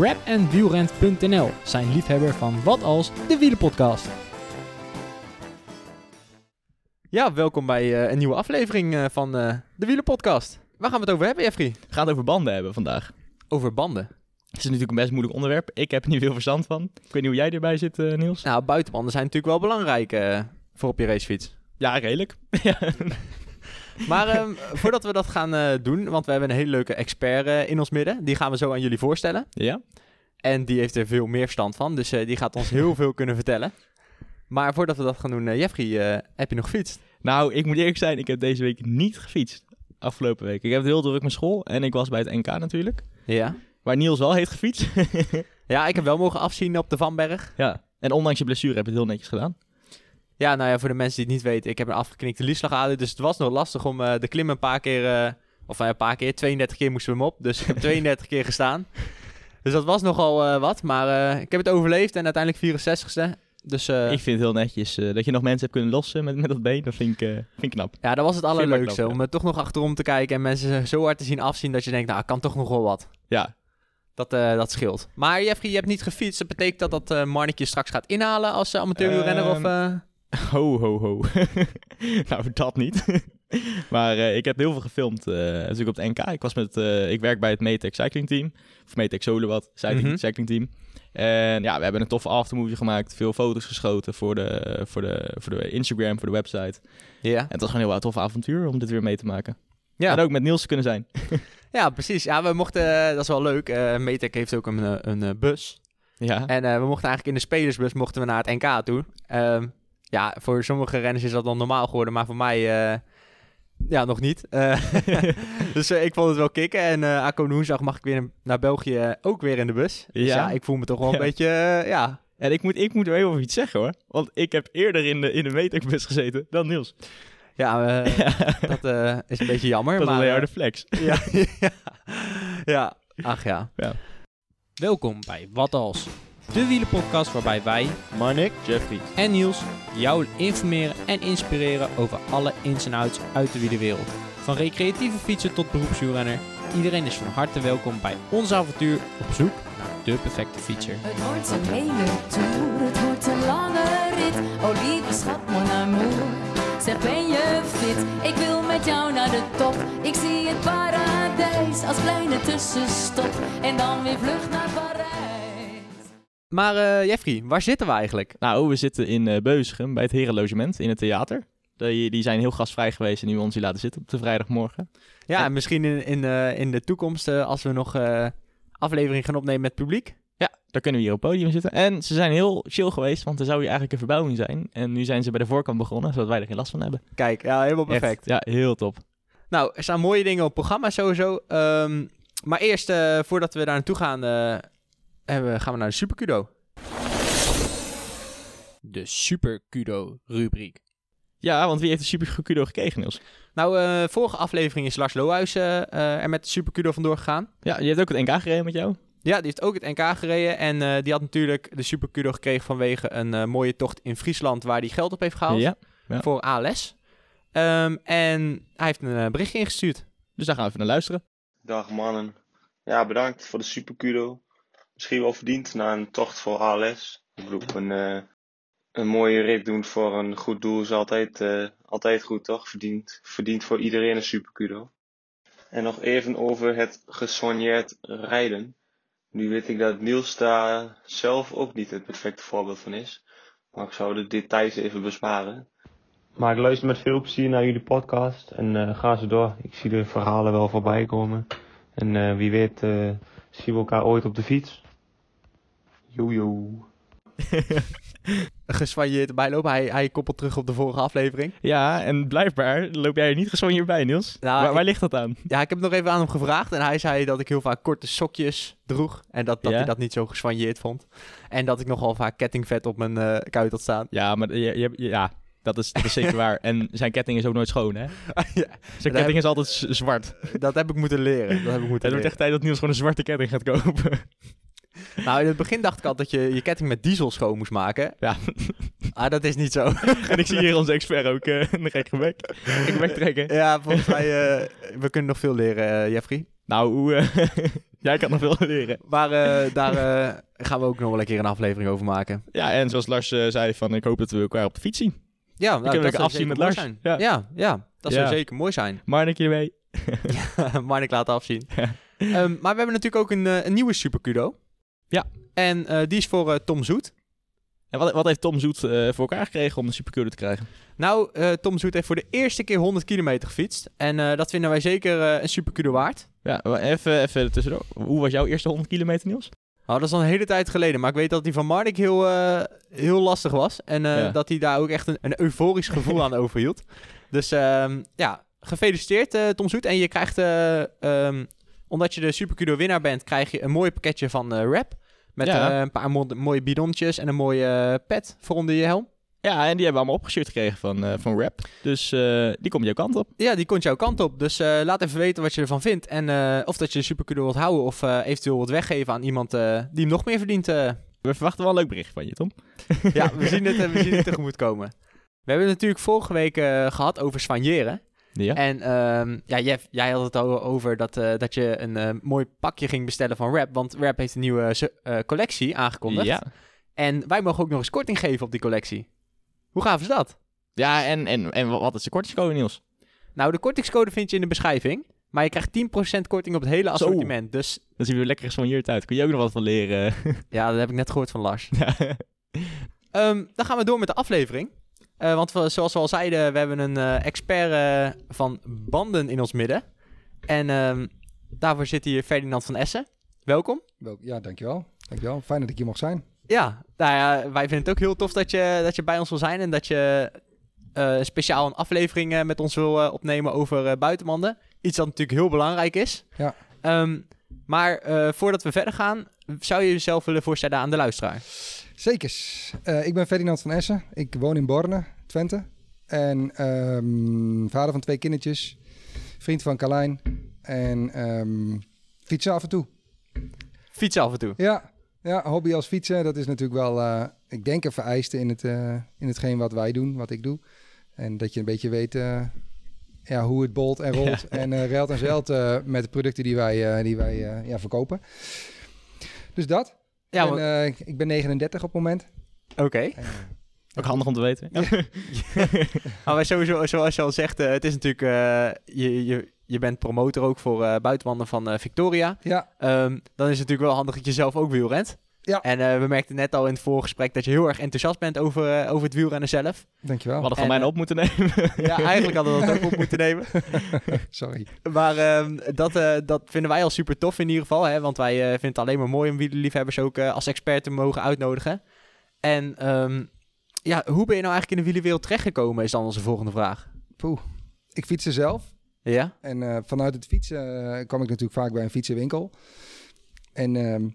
rapandwielrent.nl zijn liefhebber van Wat Als, de wielenpodcast. Ja, welkom bij eh, een nieuwe aflevering eh, van eh, de Wielenpodcast. Waar gaan we het over hebben, Jeffrey? We gaan het over banden hebben vandaag. Over banden. Het is natuurlijk een best moeilijk onderwerp. Ik heb er niet veel verstand van. Ik weet niet hoe jij erbij zit, eh, Niels. Nou, buitenbanden zijn natuurlijk wel belangrijk voor op je racefiets. Ja, redelijk. ja. Maar ehm, voordat we dat gaan eh, doen, want we hebben een hele leuke expert eh, in ons midden. Die gaan we zo aan jullie voorstellen. ja? En die heeft er veel meer verstand van, dus eh, die gaat ons heel veel kunnen vertellen. Maar voordat we dat gaan doen, Jeffrey, heb je nog gefietst? Nou, ik moet eerlijk zijn, ik heb deze week niet gefietst. Afgelopen week. Ik heb het heel druk met school en ik was bij het NK natuurlijk. Ja. Waar Niels wel heeft gefietst. Ja, ik heb wel mogen afzien op de Vanberg. ja. En ondanks je blessure heb je het heel netjes gedaan. Ja, nou ja, voor de mensen die het niet weten, ik heb een afgeknikte liesslagader. Dus het was nog lastig om eh, de klim een paar keer, eh, of nou ja, een paar keer, 32 keer moesten we hem op. Dus ik heb 32 keer gestaan. Dus dat was nogal eh, wat, maar ik heb het overleefd en uiteindelijk 64ste. Dus Ik vind het heel netjes dat je nog mensen hebt kunnen lossen met, met dat been. Dat vind ik, vind ik knap. ja, dat was het allerleukste. knap, ja. Om er toch nog achterom te kijken en mensen zo hard te zien afzien dat je denkt, nou, ik kan toch nog wel wat. Ja, Dat, dat scheelt. Maar Jeffrey, je hebt niet gefietst. Dat betekent dat dat eh Marnetje straks gaat inhalen als uh, amateurwielrenner? of, Ehm, eh? Ho, ho, ho. nou, dat niet. maar eh, ik heb heel veel gefilmd. eh, natuurlijk op het NK. Ik, was met, eh, ik werk bij het Metec Cycling Team. Of Metec Solowat Cycling, Mhm. cycling Team. En ja, we hebben een toffe aftermovie gemaakt. Veel foto's geschoten voor de, voor, de, voor de Instagram, voor de website. Ja. En het was gewoon een heel tof avontuur om dit weer mee te maken. Ja. En ook met Niels te kunnen zijn. ja, precies. Ja, we mochten, dat is wel leuk. Metec heeft ook een, een bus. Ja, En we mochten eigenlijk in de spelersbus mochten we naar het NK toe. Ehm, ja, voor sommige renners is dat dan normaal geworden, maar voor mij eh, ja, nog niet. Eh, dus eh, ik vond het wel kicken. En uh, aankomende woensdag mag ik weer naar België ook weer in de bus. Dus ja, Ja. ik voel me toch wel een Ja. beetje, ja. en ik moet, ik moet wel even iets zeggen hoor. Want ik heb eerder in de, in de gezeten dan Niels. Ja, dat is een beetje jammer. Dat is maar, een hele eh, harde flex. ja, ja, ja, ach ja. Welkom bij Wat Als, de wielenpodcast waarbij wij Marnik, Jeffrey. en Niels jou informeren en inspireren over alle ins en outs uit de wielerwereld. Van recreatieve fietser tot beroepswielrenner, iedereen is van harte welkom bij ons avontuur op zoek naar de perfecte fietser. Het wordt een hele tour, het wordt een lange rit. Oh lieve schat, mon amour. Zeg ben je fit? Ik wil met jou naar de top. Ik zie het paradijs als kleine tussenstop. En dan weer vlug naar Parijs. Maar eh, Jeffrey, waar zitten we eigenlijk? Nou, we zitten in Beuzegem bij het Herenlogement in het theater. Die, die zijn heel gastvrij geweest en die ons hier laten zitten op de vrijdagmorgen. Ja, en misschien in, in, eh, in de toekomst, als we nog aflevering gaan opnemen met publiek. Ja, daar kunnen we hier op het podium zitten. En ze zijn heel chill geweest, want er zou hier eigenlijk een verbouwing zijn. En nu zijn ze bij de voorkant begonnen, zodat wij er geen last van hebben. Kijk, ja, helemaal Echt, perfect. ja, heel top. Nou, er staan mooie dingen op het programma sowieso. Ehm, maar eerst, voordat we daar naartoe gaan, hebben we- gaan we naar de Supercudo. De Super Kudo rubriek. Ja, want wie heeft de Super Kudo gekregen, Niels? Nou, eh, vorige aflevering is Lars Lohuis eh, eh, er met de Supercudo vandoor gegaan. Ja, je hebt ook het NK gereden met jou. Ja, die heeft ook het NK gereden. En eh, die had natuurlijk de Supercudo gekregen vanwege een mooie tocht in Friesland... waar hij geld op heeft gehaald Ja, ja. voor ALS. Ehm, en hij heeft een berichtje ingestuurd. dus daar gaan we even naar luisteren. Dag mannen. Ja, bedankt voor de super kudo. Misschien wel verdiend na een tocht voor ALS. Ik bedoel, een, eh, een mooie rit doen voor een goed doel is altijd, eh, altijd goed, toch? Verdient, verdient voor iedereen een super kudo. En nog even over het gesoigneerd rijden. Nu weet ik dat Niels daar zelf ook niet het perfecte voorbeeld van is. Maar ik zou de details even besparen. Maar ik luister met veel plezier naar jullie podcast. En eh, ga zo door. Ik zie de verhalen wel voorbij komen. En wie weet eh, zien we elkaar ooit op de fiets. Jojo. Geswanjeerd bijloop. Hij, hij koppelt terug op de vorige aflevering. Ja, en blijkbaar loop jij er niet gewoon hierbij, Niels. Nou, waar, ligt dat aan? Ja, ik heb het nog even aan hem gevraagd. En hij zei dat ik heel vaak korte sokjes droeg. En dat, dat Ja? hij dat niet zo geswanjeerd vond. En dat ik nogal vaak kettingvet op mijn eh kuit had staan. Ja, maar je, je, ja, dat is, dat is zeker waar. En zijn ketting is ook nooit schoon, hè? ja, Zijn heb- ketting is altijd zwart. dat heb ik moeten leren. Dat heb ik moeten Het wordt echt tijd dat Niels gewoon een zwarte ketting gaat kopen. Nou, in het begin dacht ik al dat je je ketting met diesel schoon moest maken. Ja. Ah, dat is niet zo. en ik zie hier onze expert ook eh een gekke bek. Ik wegtrekken. ja, volgens mij, eh, we kunnen nog veel leren, eh, Jeffrey. Nou, hoe, Jij kan nog veel leren. Maar daar gaan we ook nog wel een keer een aflevering over maken. Ja, en zoals Lars zei, van, ik hoop dat we elkaar op de fiets zien. Ja, nou, kunnen dat zou afzien met Lars. Zijn. Ja. Ja. Ja, dat Ja. zou zeker mooi zijn. Marnikje ermee. maar ik laat afzien. Ehm, maar we hebben natuurlijk ook een, een nieuwe Supercudo. Ja. En eh, die is voor eh, Tom Zoet. En wat, wat heeft Tom Zoet eh, voor elkaar gekregen om de supercure te krijgen? Nou, Tom Zoet heeft voor de eerste keer 100 kilometer gefietst. En dat vinden wij zeker een Supercudo waard. Ja, even, even tussendoor. Hoe was jouw eerste 100 kilometer, Niels? Nou, dat is al een hele tijd geleden. Maar ik weet dat die van Marnik heel, heel lastig was. En Ja. dat hij daar ook echt een, een euforisch gevoel aan overhield. Dus ehm, ja, gefeliciteerd Tom Zoet. En je krijgt, eh, ehm, omdat je de Supercudo winnaar bent, krijg je een mooi pakketje van Rap. Met Ja. eh, een paar mo- mooie bidonnetjes en een mooie eh, pet voor onder je helm. Ja, en die hebben we allemaal opgestuurd gekregen van, eh, van Rap. Dus die komt jouw kant op. Ja, die komt jouw kant op. Dus laat even weten wat je ervan vindt. En of dat je de Supercudo wilt houden of eventueel wilt weggeven aan iemand die hem nog meer verdient. We verwachten wel een leuk bericht van je, Tom. ja, we zien het, eh, we zien het tegemoet komen. We hebben het natuurlijk vorige week eh, gehad over soigneren. Ja. En ehm, ja, Jeff, jij had het al over dat, eh, dat je een eh, mooi pakje ging bestellen van Rap. Want Rap heeft een nieuwe eh, collectie aangekondigd. Ja, En wij mogen ook nog eens korting geven op die collectie. Hoe gaaf is dat? ja en, en, en wat is de kortingscode, Niels? Nou, de kortingscode vind je in de beschrijving. Maar je krijgt 10% korting op het hele Zo. assortiment. Dus Dan zien we lekker gespanjeerd uit. Kun je ook nog wat van leren? ja, dat heb ik net gehoord van Lars. Ehm, dan gaan we door met de aflevering. Eh, want we- zoals we al zeiden, we hebben een eh, expert eh, van banden in ons midden. En ehm, daarvoor zit hier Ferdinand van Essen. Welkom. Wel, ja, dankjewel. Dankjewel. Fijn dat ik hier mag zijn. Ja, nou ja, wij vinden het ook heel tof dat je, dat je bij ons wil zijn. En dat je speciaal een aflevering met ons wil opnemen over buitenbanden. Iets dat natuurlijk heel belangrijk is. Ja. Ehm, maar voordat we verder gaan, zou je jezelf willen voorstellen aan de luisteraar? Zekers. Eh, ik ben Ferdinand van Essen. Ik woon in Borne, Twente. En ehm, vader van twee kindertjes. Vriend van Carlijn. En ehm, fietsen af en toe. Fietsen af en toe. Ja, ja, hobby als fietsen. Dat is natuurlijk wel, eh, ik denk, een vereiste in, het, eh, in hetgeen wat wij doen, wat ik doe. En dat je een beetje weet ja, hoe het bolt en rolt en eh reilt en zeilt eh, met de producten die wij, die wij ja, verkopen. Dus dat. Ja, eh, ik- ik ben 39 op het moment. oké. Eh, Ook handig om te weten. Ja. Maar wij sowieso, zoals je al zegt, eh, het is natuurlijk, eh, je, je, je bent promotor ook voor eh buitenwanden van eh, Victoria. ja, Ehm, dan is het natuurlijk wel handig dat je zelf ook wielrent. Ja. En eh, we merkten net al in het voorgesprek dat je heel erg enthousiast bent over, eh, over het wielrennen zelf. dankjewel. We hadden En, van mij eh, op moeten nemen. Ja, eigenlijk hadden we dat ook op moeten nemen. Sorry. Maar ehm, dat, eh, dat vinden wij al super tof in ieder geval. Hè? Want wij eh, vinden het alleen maar mooi om wielerliefhebbers ook als expert te mogen uitnodigen. En ehm, ja, hoe ben je nou eigenlijk in de wielerwereld terechtgekomen is dan onze volgende vraag. Poeh. Ik fietste zelf. Ja? En eh, vanuit het fietsen kwam ik natuurlijk vaak bij een fietsenwinkel. En ehm,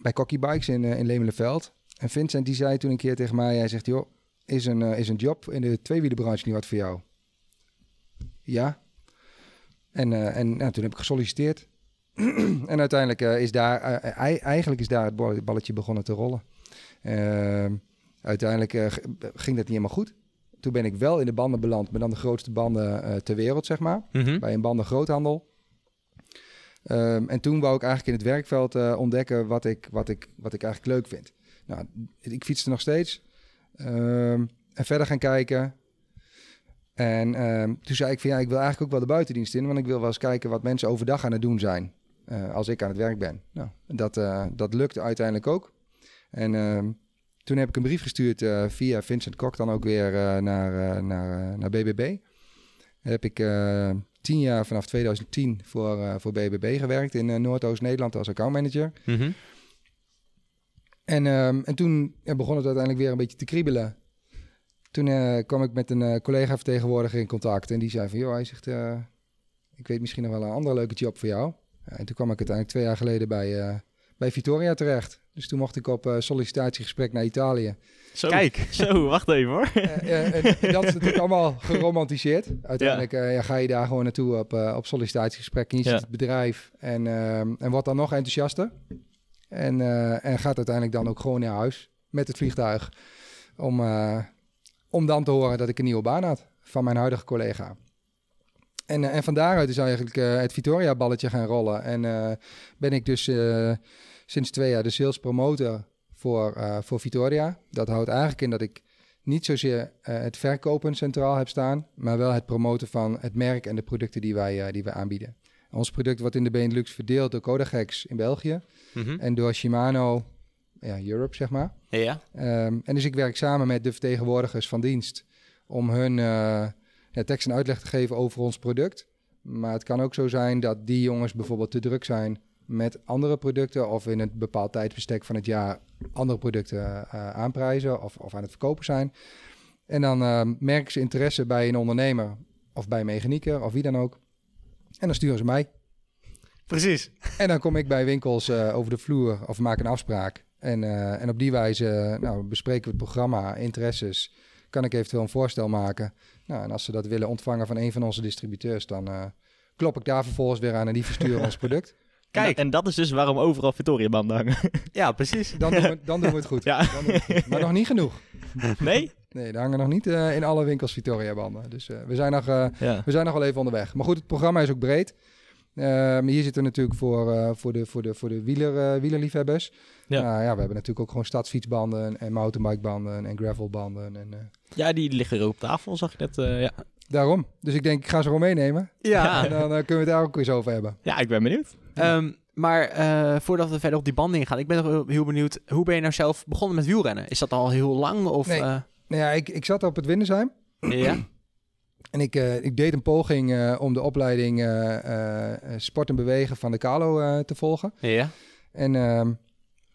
bij Cocky Bikes in, eh in Lemelenveld. En Vincent die zei toen een keer tegen mij, hij zegt, joh, is een, eh, is een job in de tweewielenbranche niet wat voor jou? Ja. En, eh, en nou, toen heb ik gesolliciteerd. en uiteindelijk is daar, ei- eigenlijk is daar het ball- balletje begonnen te rollen. Ehm, uiteindelijk ging dat niet helemaal goed. Toen ben ik wel in de banden beland, maar dan de grootste banden ter wereld, zeg maar Mhm. bij een bandengroothandel. Ehm, en toen wou ik eigenlijk in het werkveld eh, ontdekken wat ik, wat, ik, wat ik eigenlijk leuk vind. Nou, ik fietste nog steeds. Ehm, en verder gaan kijken. En ehm, toen zei ik van ja, ik wil eigenlijk ook wel de buitendienst in. Want ik wil wel eens kijken wat mensen overdag aan het doen zijn. eh, als ik aan het werk ben. Nou, dat, eh, dat lukte uiteindelijk ook. En toen heb ik een brief gestuurd via Vincent Kok dan ook weer naar, naar, naar BBB heb ik tien jaar vanaf 2010 voor, eh, voor BBB gewerkt in eh, Noordoost-Nederland als accountmanager. Mhm. En, ehm, en toen ja, begon het uiteindelijk weer een beetje te kriebelen. Toen eh, kwam ik met een eh, collega-vertegenwoordiger in contact en die zei van, joh, hij zegt, ik weet misschien nog wel een andere leuke job voor jou. En toen kwam ik uiteindelijk twee jaar geleden bij, bij Vittoria terecht. Dus toen mocht ik op sollicitatiegesprek naar Italië. Zo, Kijk. Zo, wacht even hoor. Eh, eh, en, dat is natuurlijk allemaal geromantiseerd. Uiteindelijk eh, ja, ga je daar gewoon naartoe op, eh, op sollicitatiegesprek. En je Ja. ziet het bedrijf en, ehm, en wordt dan nog enthousiaster. En, eh, en gaat uiteindelijk dan ook gewoon naar huis met het vliegtuig. Om, eh, om dan te horen dat ik een nieuwe baan had van mijn huidige collega. En, eh, en van daaruit is eigenlijk eh, het Vitoria-balletje gaan rollen. En eh, ben ik dus eh, sinds twee jaar de sales promotor voor, eh, voor Vitoria. Dat houdt eigenlijk in dat ik niet zozeer eh, het verkopen centraal heb staan, maar wel het promoten van het merk en de producten die wij, eh, die wij aanbieden. Ons product wordt in de Benelux verdeeld door Codagex in België Mhm. en door Shimano ja, Europe, zeg maar. Ja. Ehm, en dus ik werk samen met de vertegenwoordigers van dienst om hun ja, tekst en uitleg te geven over ons product. Maar het kan ook zo zijn dat die jongens bijvoorbeeld te druk zijn met andere producten of in een bepaald tijdsbestek van het jaar andere producten eh, aanprijzen of, of aan het verkopen zijn. En dan ehm, merken ze interesse bij een ondernemer of bij een mechanieker of wie dan ook. En dan sturen ze mij. Precies. En dan kom ik bij winkels eh, over de vloer of maak een afspraak. En, eh, en op die wijze eh, nou, bespreken we het programma, interesses. Kan ik eventueel een voorstel maken. Nou, en als ze dat willen ontvangen van een van onze distributeurs, dan eh, klop ik daar vervolgens weer aan en die versturen ons product. Kijk. En, en dat is dus waarom overal Victoria-banden hangen. Ja, precies. Dan doen we, dan doen we het goed. Ja. Dan doen we het goed. Maar nog niet genoeg. nee? Nee, er hangen nog niet eh, in alle winkels Victoria-banden. Dus eh, we, zijn nog, eh, Ja. we zijn nog wel even onderweg. Maar goed, het programma is ook breed. Ehm, hier zitten we natuurlijk voor, voor de, voor de, voor de wieler, wielerliefhebbers. Ja. Nou ja, we hebben natuurlijk ook gewoon stadsfietsbanden en mountainbikebanden en gravelbanden. En, ja, die liggen er ook op tafel, zag ik net. ja. daarom. Dus ik denk, ik ga ze gewoon meenemen. Ja. En dan kunnen we het daar ook eens over hebben. ja, ik ben benieuwd. Ehm, maar eh, voordat we verder op die banden ingaan, ik ben nog heel, benieuwd, hoe ben je nou zelf begonnen met wielrennen? Is dat al heel lang? Of, Nee. eh, Nou ja, ik, ik zat op het Windersheim. ja? En ik, eh, ik deed een poging om de opleiding sport en bewegen van de Calo eh, te volgen. Ja. En ehm,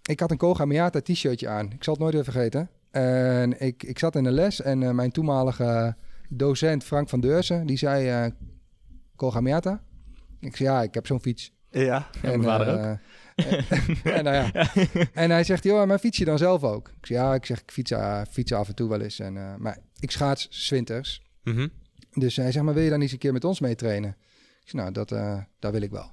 ik had een Koga Miata t-shirtje aan. Ik zal het nooit weer vergeten. En ik, ik zat in de les en mijn toenmalige docent Frank van Deurzen, die zei Koga Miata. Ik zei ja, ik heb zo'n fiets. Ja. Ja, mijn vader ook. eh, en, nou ja. en hij zegt, joh, maar fiets je dan zelf ook? Ik zeg, ja, ik zeg, ik fiets, eh, fiets af en toe wel eens. En, eh, maar ik schaats 's winters. Mhm. Dus hij zegt, maar wil je dan niet eens een keer met ons meetrainen? Ik zeg, nou, dat, eh, dat wil ik wel.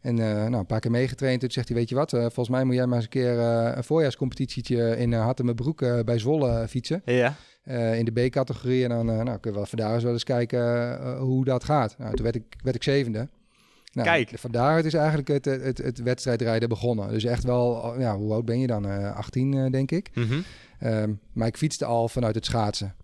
En eh, nou, een paar keer meegetraind. Toen zegt hij, weet je wat, eh, volgens mij moet jij maar eens een keer eh, een voorjaarscompetitietje in uh, Hattemerbroek eh, bij Zwolle fietsen. Ja. Eh, in de B-categorie. En dan eh, nou, kunnen we wel vandaag eens wel eens kijken eh, hoe dat gaat. Nou, toen werd ik, werd ik zevende. Nou, Kijk. Van daaruit is eigenlijk het, het, het, wedstrijdrijden begonnen. Dus echt wel, ja, hoe oud ben je dan? Eh 18, eh, denk ik. Mhm. Ehm, maar ik fietste al vanuit het schaatsen.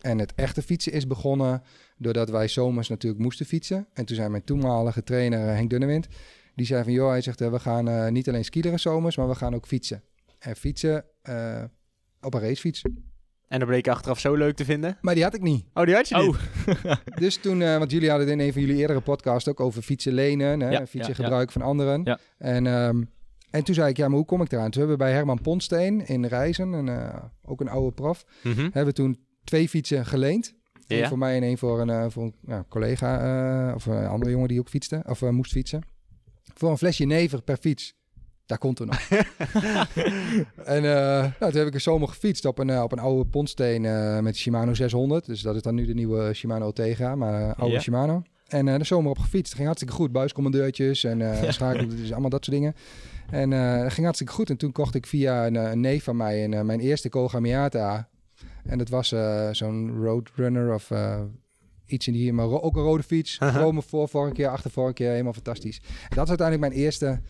En het echte fietsen is begonnen doordat wij zomers natuurlijk moesten fietsen. En toen zei mijn toenmalige trainer eh, Henk Dunnewind, die zei van joh, hij zegt eh, we gaan eh, niet alleen skileren zomers, maar we gaan ook fietsen. En fietsen eh, op een racefiets. En dat bleek je achteraf zo leuk te vinden. Maar die had ik niet. Oh, die had je niet? Oh, Dus toen, eh, want jullie hadden het in een van jullie eerdere podcasts ook over fietsen lenen, hè, Ja, fietsen ja, gebruik van anderen. Ja. En, ehm, en toen zei ik, ja, maar hoe kom ik eraan? Toen hebben we bij Herman Pontsteen in Reizen, en, eh, ook een oude prof, Mhm. hebben we toen twee fietsen geleend. Eén Ja. voor mij en één voor een, eh, voor een ja, collega eh, of een andere jongen die ook fietste of moest fietsen. Voor een flesje never per fiets. Daar komt er nog. en eh, nou, toen heb ik een zomer gefietst op een, eh, op een oude pontsteen eh, met Shimano 600. Dus dat is dan nu de nieuwe Shimano Tegra, maar oude Ja. Shimano. En eh, de zomer op gefietst. Het ging hartstikke goed. Buiscommandeurtjes en eh schakelen, dus allemaal dat soort dingen. En eh dat ging hartstikke goed. En toen kocht ik via een, een neef van mij een, mijn eerste Koga Miata. En dat was zo'n Roadrunner of iets in die, maar ro- ook een rode fiets. Aha. Chrome voor vorige keer, achter vorige keer, helemaal fantastisch. En dat is uiteindelijk mijn eerste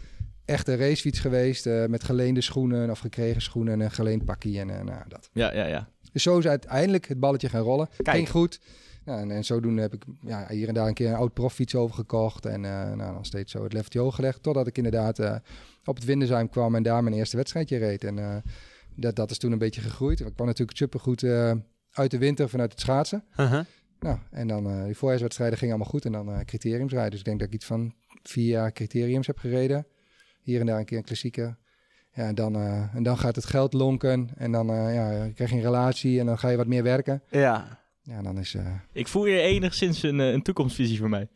echte racefiets geweest. eh, met geleende schoenen of gekregen schoenen en een geleend pakje en eh, nou, dat. ja, ja, ja. Dus zo is uiteindelijk het balletje gaan rollen. Kijk. Ging goed. Nou, en, en zodoende heb ik ja, hier en daar een keer een oud proffiets overgekocht. En eh, nou, dan steeds zo het leveltje hoog gelegd. Totdat ik inderdaad op het Windersheim kwam en daar mijn eerste wedstrijdje reed. En dat, dat is toen een beetje gegroeid. Ik kwam natuurlijk supergoed uit de winter vanuit het schaatsen. Uh-huh. Nou, en dan die voorjaarswedstrijden gingen allemaal goed. En dan criteriums rijden. Dus ik denk dat ik iets van vier jaar criteriums heb gereden. Hier en daar een keer een klassieker. Ja, en dan, eh, en dan gaat het geld lonken. En dan eh, ja, krijg je een relatie en dan ga je wat meer werken. Ja. Ja, dan is... eh Ik voel hier enigszins een, een toekomstvisie voor mij.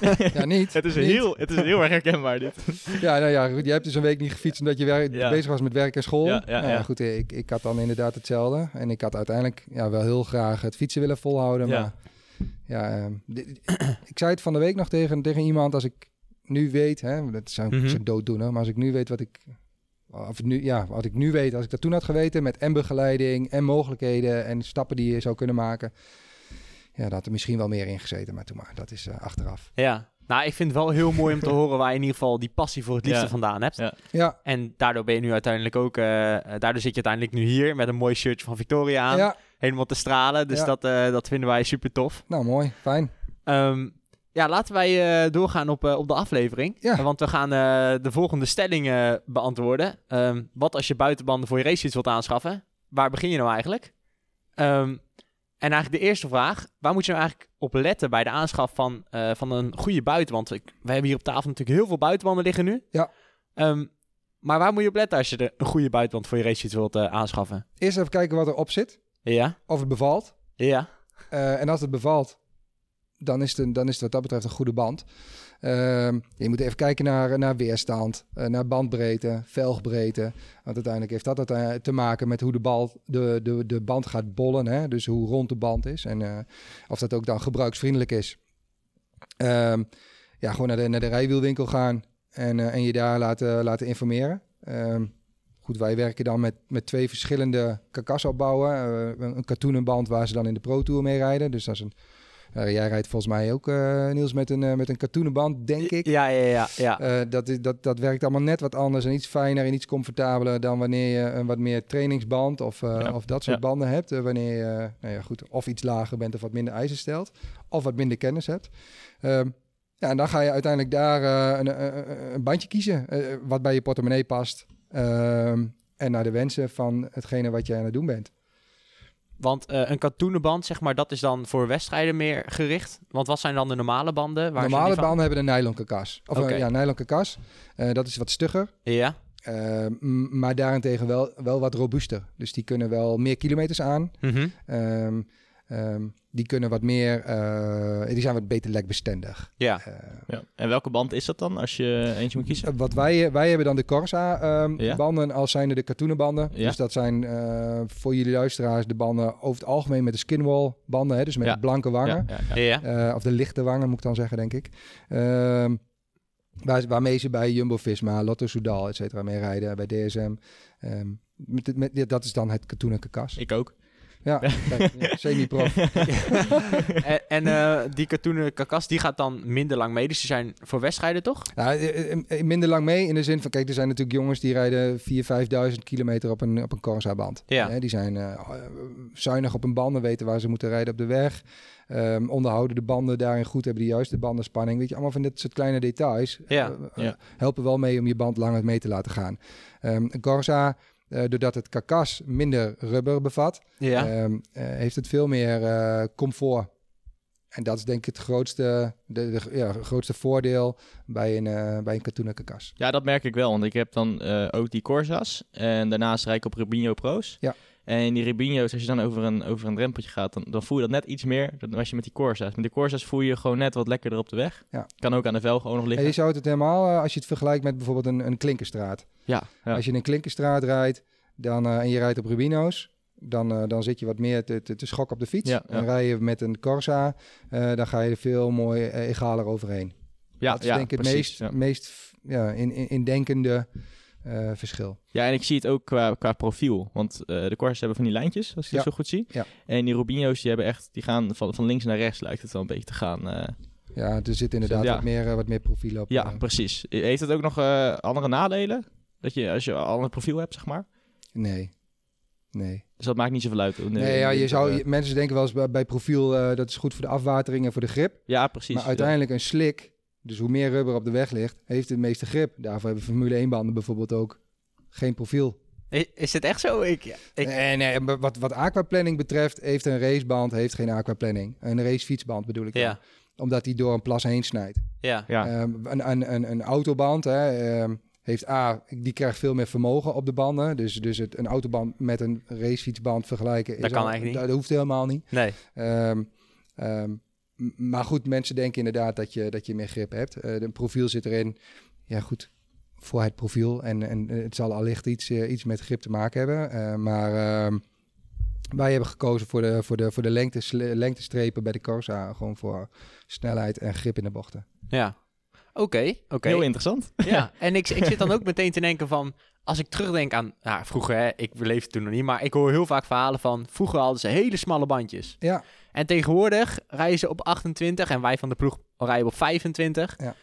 ja, niet. Het is, niet. heel, het is heel erg herkenbaar dit. Ja, nou ja, goed. Je hebt dus een week niet gefietst omdat je werk, Ja. bezig was met werk en school. Ja, ja, Nou ja. Goed, ik, ik had dan inderdaad hetzelfde. En ik had uiteindelijk ja, wel heel graag het fietsen willen volhouden. Ja. Maar ja, ehm, ik zei het van de week nog tegen, tegen iemand. Als ik nu weet, hè, dat zou Mhm. ik mm dooddoener. Maar als ik nu weet wat ik... Of nu, ja, wat ik nu weet, als ik dat toen had geweten met en begeleiding en mogelijkheden en stappen die je zou kunnen maken. ja, dat had er misschien wel meer in gezeten, maar toen maar, dat is eh, achteraf. Ja. Nou, ik vind het wel heel mooi om te horen waar je in ieder geval die passie voor het liefste Ja. vandaan hebt. Ja. Ja, En daardoor ben je nu uiteindelijk ook, eh, daardoor zit je uiteindelijk nu hier met een mooi shirtje van Victoria aan. ja. Helemaal te stralen. Dus Ja. dat, eh, dat vinden wij super tof. nou mooi, fijn. Ehm, ja, laten wij eh, doorgaan op, eh, op de aflevering. Ja. Want we gaan eh, de volgende stelling eh, beantwoorden. Ehm, wat als je buitenbanden voor je racefiets wilt aanschaffen? Waar begin je nou eigenlijk? Ehm, en eigenlijk de eerste vraag. Waar moet je nou eigenlijk op letten bij de aanschaf van, eh, van een goede buitenband? Ik, wij hebben hier op tafel natuurlijk heel veel buitenbanden liggen nu. Ja. Ehm, maar waar moet je op letten als je de, een goede buitenband voor je racefiets wilt eh, aanschaffen? Eerst even kijken wat erop zit, Ja, of het bevalt. ja, Eh, en als het bevalt, dan is het, dan is wat dat betreft een goede band. Ehm, je moet even kijken naar, naar weerstand, eh, naar bandbreedte, velgbreedte. Want uiteindelijk heeft dat te maken met hoe de, bal, de, de, de band gaat bollen. Hè? Dus hoe rond de band is en eh, of dat ook dan gebruiksvriendelijk is. Ehm, ja, gewoon naar de, naar de rijwielwinkel gaan en, eh, en je daar laten, laten informeren. Ehm, goed, wij werken dan met, met twee verschillende karkasopbouwen. Een, een katoenen band waar ze dan in de Pro Tour mee rijden. Dus dat is een... eh, jij rijdt volgens mij ook, eh, Niels, met een, eh, met een katoenen band, denk ik. ja, ja, ja. ja. Dat, is, dat, dat werkt allemaal net wat anders en iets fijner en iets comfortabeler dan wanneer je een wat meer trainingsband of, Ja. of dat soort Ja. banden hebt. Wanneer je nou ja, goed, of iets lager bent of wat minder eisen stelt. Of wat minder kennis hebt. Ehm, ja, en dan ga je uiteindelijk daar een, een, een bandje kiezen wat bij je portemonnee past. Ehm, en naar de wensen van hetgene wat je aan het doen bent. Want eh, een katoenen band, zeg maar, dat is dan voor wedstrijden meer gericht. Want wat zijn dan de normale banden? Waar Normale banden hebben een nylon karkas. Of Oké. een ja, nylon karkas. Eh, dat is wat stugger. Ja, Eh, maar daarentegen wel, wel wat robuuster. Dus die kunnen wel meer kilometers aan. Ehm, ehm, die kunnen wat meer, eh, die zijn wat beter lekbestendig. ja. Eh, Ja. En welke band is dat dan, als je eentje moet kiezen? wat wij, wij hebben dan de Corsa ehm, Ja. banden als zijnde de katoenen banden. Ja. Dus dat zijn eh, voor jullie luisteraars de banden over het algemeen met de skinwall banden. Hè, dus met Ja. de blanke wangen. Ja, ja, ja. Ja. Eh, of de lichte wangen moet ik dan zeggen, denk ik. Ehm, waar, waarmee ze bij Jumbo-Visma, Lotto Soudal, et cetera, mee rijden. Bij DSM. Ehm, met, met, dat is dan het katoenen karkas. Ik ook. Ja, ja, semi-prof. en en eh, die katoenen karkas, die gaat dan minder lang mee. Dus die zijn voor wedstrijden, toch? Nou, eh, eh, minder lang mee in de zin van, kijk, er zijn natuurlijk jongens die rijden 4.000, 5.000 kilometer op een, op een Corsa-band. Ja. Die zijn eh, zuinig op hun banden, weten waar ze moeten rijden op de weg. Ehm, onderhouden de banden daarin goed, hebben de juiste bandenspanning. Weet je, allemaal van dit soort kleine details. Ja. Ja. helpen wel mee om je band langer mee te laten gaan. Ehm, een Corsa, eh, doordat het karkas minder rubber bevat, Ja. ehm, eh, heeft het veel meer eh, comfort. En dat is denk ik het grootste, de, de, ja, grootste voordeel bij een, bij een katoenen karkas. Ja, dat merk ik wel, want ik heb dan ook die Corsa's en daarnaast rijd ik op Rubinho Pro's. Ja. En die Rubinho's, als je dan over een, over een drempeltje gaat, dan, dan voel je dat net iets meer dan als je met die Corsa's. Met die Corsa's voel je gewoon net wat lekkerder op de weg. Ja. Kan ook aan de velgen ook nog En liggen. je zou het helemaal, eh, als je het vergelijkt met bijvoorbeeld een, een klinkerstraat. Ja, ja. Als je in een klinkerstraat rijdt dan, eh, en je rijdt op Rubino's, dan, eh, dan zit je wat meer te, te, te schokken op de fiets. Ja. En rij je met een Corsa, dan ga je er veel mooi egaler overheen. ja, dat is denk ik het meest, meest ja, in, in, indenkende eh, verschil. Ja, en ik zie het ook qua, qua profiel. Want eh, de Corsa's hebben van die lijntjes, als je Ja. het zo goed ziet. Ja. En die Rubinho's, die hebben echt, die gaan van, van links naar rechts, lijkt het wel een beetje te gaan. eh. Ja, er zit inderdaad Ja. wat, meer, wat meer profiel op. ja, precies. Heeft het ook nog andere nadelen? Dat je, als je al een profiel hebt, zeg maar. nee, nee. Dus dat maakt niet zoveel uit. Nee, ja, je zou, je- mensen denken wel eens bij, bij profiel, dat is goed voor de afwatering en voor de grip. Ja, precies. maar uiteindelijk een slik, dus hoe meer rubber op de weg ligt, heeft de meeste grip. Daarvoor hebben Formule 1 banden bijvoorbeeld ook geen profiel. Is, het echt zo? Ik, ik, Nee, nee, maar wat, wat aquaplanning betreft, heeft een raceband heeft geen aquaplanning. Een racefietsband bedoel ik dan. ja, Omdat die door een plas heen snijdt. ja, Ja, Ehm, een, een, een, een autoband hè, ehm, heeft A, die krijgt veel meer vermogen op de banden. Dus, dus het, een autoband met een racefietsband vergelijken... Dat is kan al- eigenlijk niet. Dat hoeft helemaal niet. nee. Ehm, ehm, maar goed, mensen denken inderdaad dat je, dat je meer grip hebt. Eh de profiel zit erin. Ja, goed. Voor het profiel. En, en het zal allicht iets, eh, iets met grip te maken hebben. Eh, maar ehm, wij hebben gekozen voor de, voor de, voor de lengte, lengtestrepen bij de Corsa. Gewoon voor snelheid en grip in de bochten. Ja. Oké, oké. heel interessant. Ja, en ik, ik zit dan ook meteen te denken van... Als ik terugdenk aan... Nou, vroeger, hè, ik leefde toen nog niet... Maar ik hoor heel vaak verhalen van... Vroeger hadden ze hele smalle bandjes. Ja, En tegenwoordig rijden ze op 28 en wij van de ploeg rijden op 25. Ja.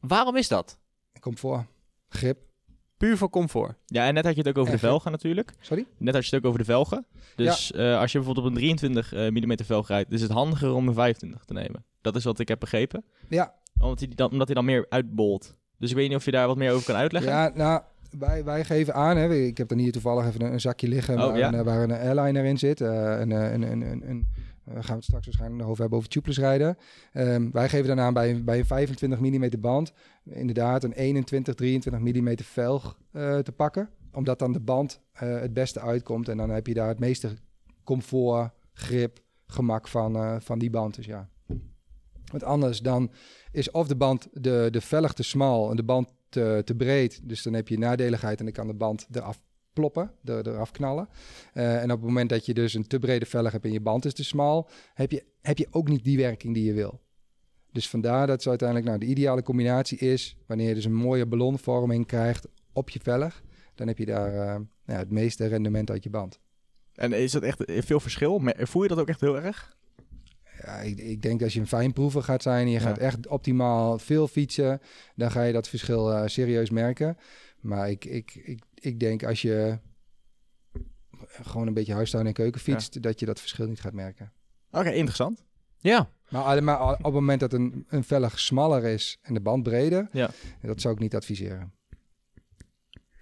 Waarom is dat? Comfort, grip. Puur voor comfort. Ja, en net had je het ook over En de velgen natuurlijk. Sorry? Net had je het ook over de velgen. Dus eh, als je bijvoorbeeld op een 23 eh, mm velg rijdt, is het handiger om een 25 te nemen. Dat is wat ik heb begrepen. Ja, Omdat hij dan, omdat hij dan meer uitbolt. Dus ik weet niet of je daar wat meer over kan uitleggen. ja nou, wij, wij geven aan, hè, ik heb dan hier toevallig even een, een zakje liggen Oh, waar, ja. een, waar een airliner in zit. eh een, een, een, een, gaan we het straks waarschijnlijk over hebben over tubeless rijden. Ehm, wij geven dan aan bij, bij een 25 mm band inderdaad een 21, 23 mm velg eh, te pakken. Omdat dan de band eh, het beste uitkomt en dan heb je daar het meeste comfort, grip, gemak van, eh, van die band. Dus ja. Want anders dan is of de band de, de velg te smal en de band te, te breed. Dus dan heb je nadeligheid en dan kan de band eraf ploppen, er, eraf knallen. Eh, en op het moment dat je dus een te brede velg hebt en je band is te smal, heb je, heb je ook niet die werking die je wil. Dus vandaar dat zo uiteindelijk nou, de ideale combinatie is, wanneer je dus een mooie ballonvorming krijgt op je velg, dan heb je daar eh, ja, het meeste rendement uit je band. En is dat echt veel verschil? Voel je dat ook echt heel erg? Ja, ik, ik denk dat als je een fijnproever gaat zijn en je Ja. gaat echt optimaal veel fietsen, dan ga je dat verschil eh, serieus merken. Maar ik, ik, ik, ik denk als je gewoon een beetje huistuin en keuken fietst, dat je dat verschil niet gaat merken. Oké, interessant. Ja. Maar, op het moment dat een, een velg smaller is en de band breder, Ja. dat zou ik niet adviseren.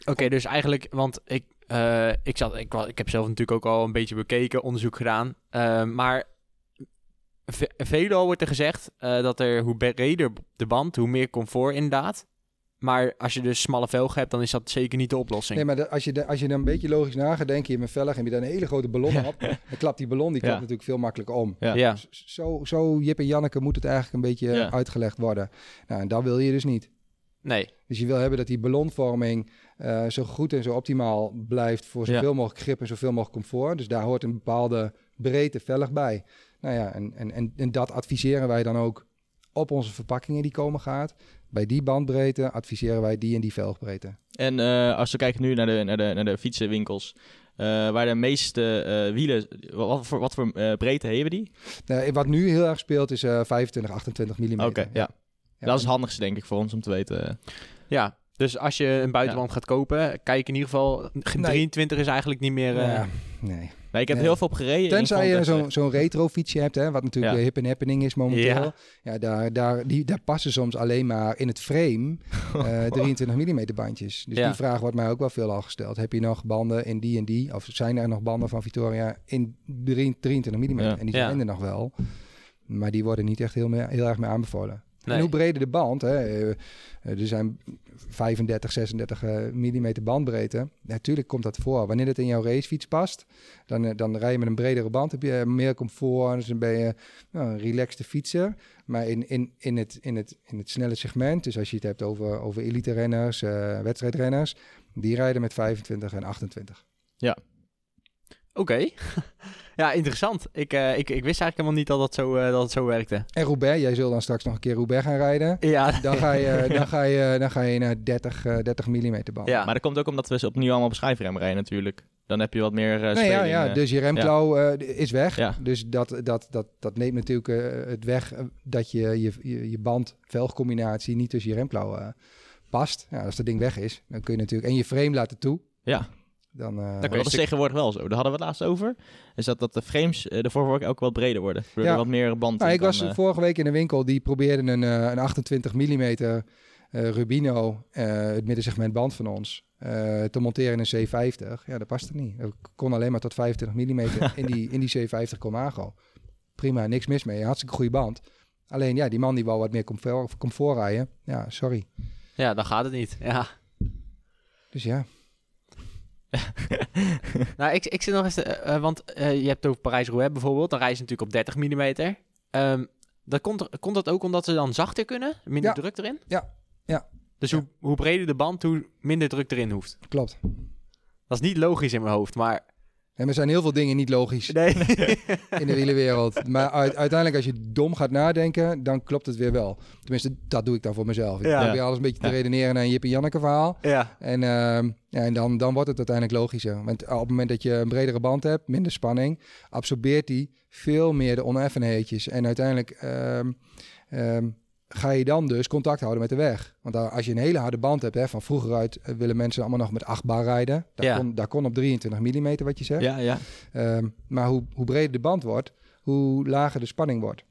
Oké, dus eigenlijk, want ik, eh, ik, zat, ik, ik heb zelf natuurlijk ook al een beetje bekeken, onderzoek gedaan. Eh, maar ve veelal wordt er gezegd eh, dat er hoe breder de band, hoe meer comfort inderdaad. Maar als je dus smalle velgen hebt, dan is dat zeker niet de oplossing. Nee, maar de- als, je de, als je dan een beetje logisch na gaat denken, je hebt een velg en heb je daar een hele grote ballon op, dan klapt die ballon die klapt Ja. natuurlijk veel makkelijker om. Ja. Zo, zo Jip en Janneke moet het eigenlijk een beetje Ja. uitgelegd worden. Nou, en dat wil je dus niet. Nee. Dus je wil hebben dat die ballonvorming eh, zo goed en zo optimaal blijft voor Ja. zoveel mogelijk grip en zoveel mogelijk comfort. Dus daar hoort een bepaalde breedte velg bij. Nou ja, en, en, en, en dat adviseren wij dan ook op onze verpakkingen die komen gaat. Bij die bandbreedte adviseren wij die en die velgbreedte. En eh, als we kijken nu naar de, naar de, naar de fietsenwinkels, eh, waar de meeste eh, wielen, wat voor, wat voor eh, breedte hebben die? Nou, wat nu heel erg speelt is eh 25, 28 mm. Oké, ja. Ja, Dat is het handigste denk ik voor ons om te weten. Ja. Dus als je een buitenland gaat kopen, kijk in ieder geval, 23 is eigenlijk niet meer... eh, Ja, nee. Nee, ik heb Nee. heel veel op gereden. Tenzij je zo'n zo'n retro fietsje hebt, hè, wat natuurlijk Ja. hip en happening is momenteel. Ja. Ja, daar, daar, die, daar passen soms alleen maar in het frame eh 23 mm bandjes. Dus Ja. die vraag wordt mij ook wel veel al gesteld. Heb je nog banden in die en die? Of zijn er nog banden van Victoria in drie- 23 mm? Ja. En die zijn er nog wel. Maar die worden niet echt heel, meer, heel erg meer aanbevolen. Nee. En hoe breder de band, hè, eh, er zijn 35, 36 eh, mm bandbreedte. Natuurlijk komt dat voor. Wanneer het in jouw racefiets past, dan, eh, dan rij je met een bredere band, heb je meer comfort, dus dan ben je nou, een relaxte fietser. Maar in, in, in, het, in, het, in het snelle segment, dus als je het hebt over, over elite renners, eh, wedstrijdrenners, die rijden met 25 en 28. Oké. ja, interessant. Ik, eh, ik, ik wist eigenlijk helemaal niet dat, dat, zo, eh, dat het zo werkte. En Roubaix, jij zult dan straks nog een keer Roubaix gaan rijden. Ja, Dan ga je, dan ga je, dan ga je naar 30, eh, 30 mm band. Ja. Maar dat komt ook omdat we ze opnieuw allemaal op schijfrem rijden natuurlijk. Dan heb je wat meer eh Nee, ja, speling, ja, dus je remklauw eh, is weg. Ja. Dus dat, dat, dat, dat neemt natuurlijk het weg dat je je, je, je band-velgcombinatie niet tussen je remklauw eh, past. Ja, als dat ding weg is, dan kun je natuurlijk... En je frame laten toe. Ja, Dan, eh, je dat is stuk- tegenwoordig wel zo. Daar hadden we het laatst over. Is dat, dat de frames uh, de voorvork ook wat breder worden. Waardoor Ja. er wat meer band nou, in ik was eh, vorige week in de winkel, die probeerde een, eh, een 28 mm eh, Rubino, eh, het middensegment band van ons, eh, te monteren in een C50. Ja, dat past er niet. Ik kon alleen maar tot 25 mm in die, in die C50 Comago. Prima, niks mis mee. Hartstikke goede band. Alleen ja, die man die wou wat meer comfort, comfort rijden. Ja, sorry. ja, dan gaat het niet. Ja. Dus ja. nou, ik, ik zit nog eens... eh, eh, want eh, je hebt het over Parijs-Roubaix bijvoorbeeld. Dan rijden ze natuurlijk op 30 mm. Ehm dat komt, komt dat ook omdat ze dan zachter kunnen? Minder Ja. druk erin? Ja. Ja. Dus Ja. Hoe, hoe breder de band, hoe minder druk erin hoeft. Klopt. Dat is niet logisch in mijn hoofd, maar En er zijn heel veel dingen niet logisch Nee. in de wielenwereld. Maar uit- uiteindelijk, als je dom gaat nadenken, dan klopt het weer wel. Tenminste, dat doe ik dan voor mezelf. Ik Ja. probeer alles een beetje te redeneren naar een Jip en Janneke verhaal. ja. En, ehm, ja, en dan, dan wordt het uiteindelijk logischer. Want op het moment dat je een bredere band hebt, minder spanning, absorbeert die veel meer de oneffenheidjes. En uiteindelijk ehm, ehm, ga je dan dus contact houden met de weg. Want als je een hele harde band hebt, hè, van vroeger uit eh, willen mensen allemaal nog met 8 bar rijden. Daar, Ja. kon, daar kon op 23 mm wat je zegt. Ja, ja. Ehm, maar hoe, hoe breder de band wordt, hoe lager de spanning wordt.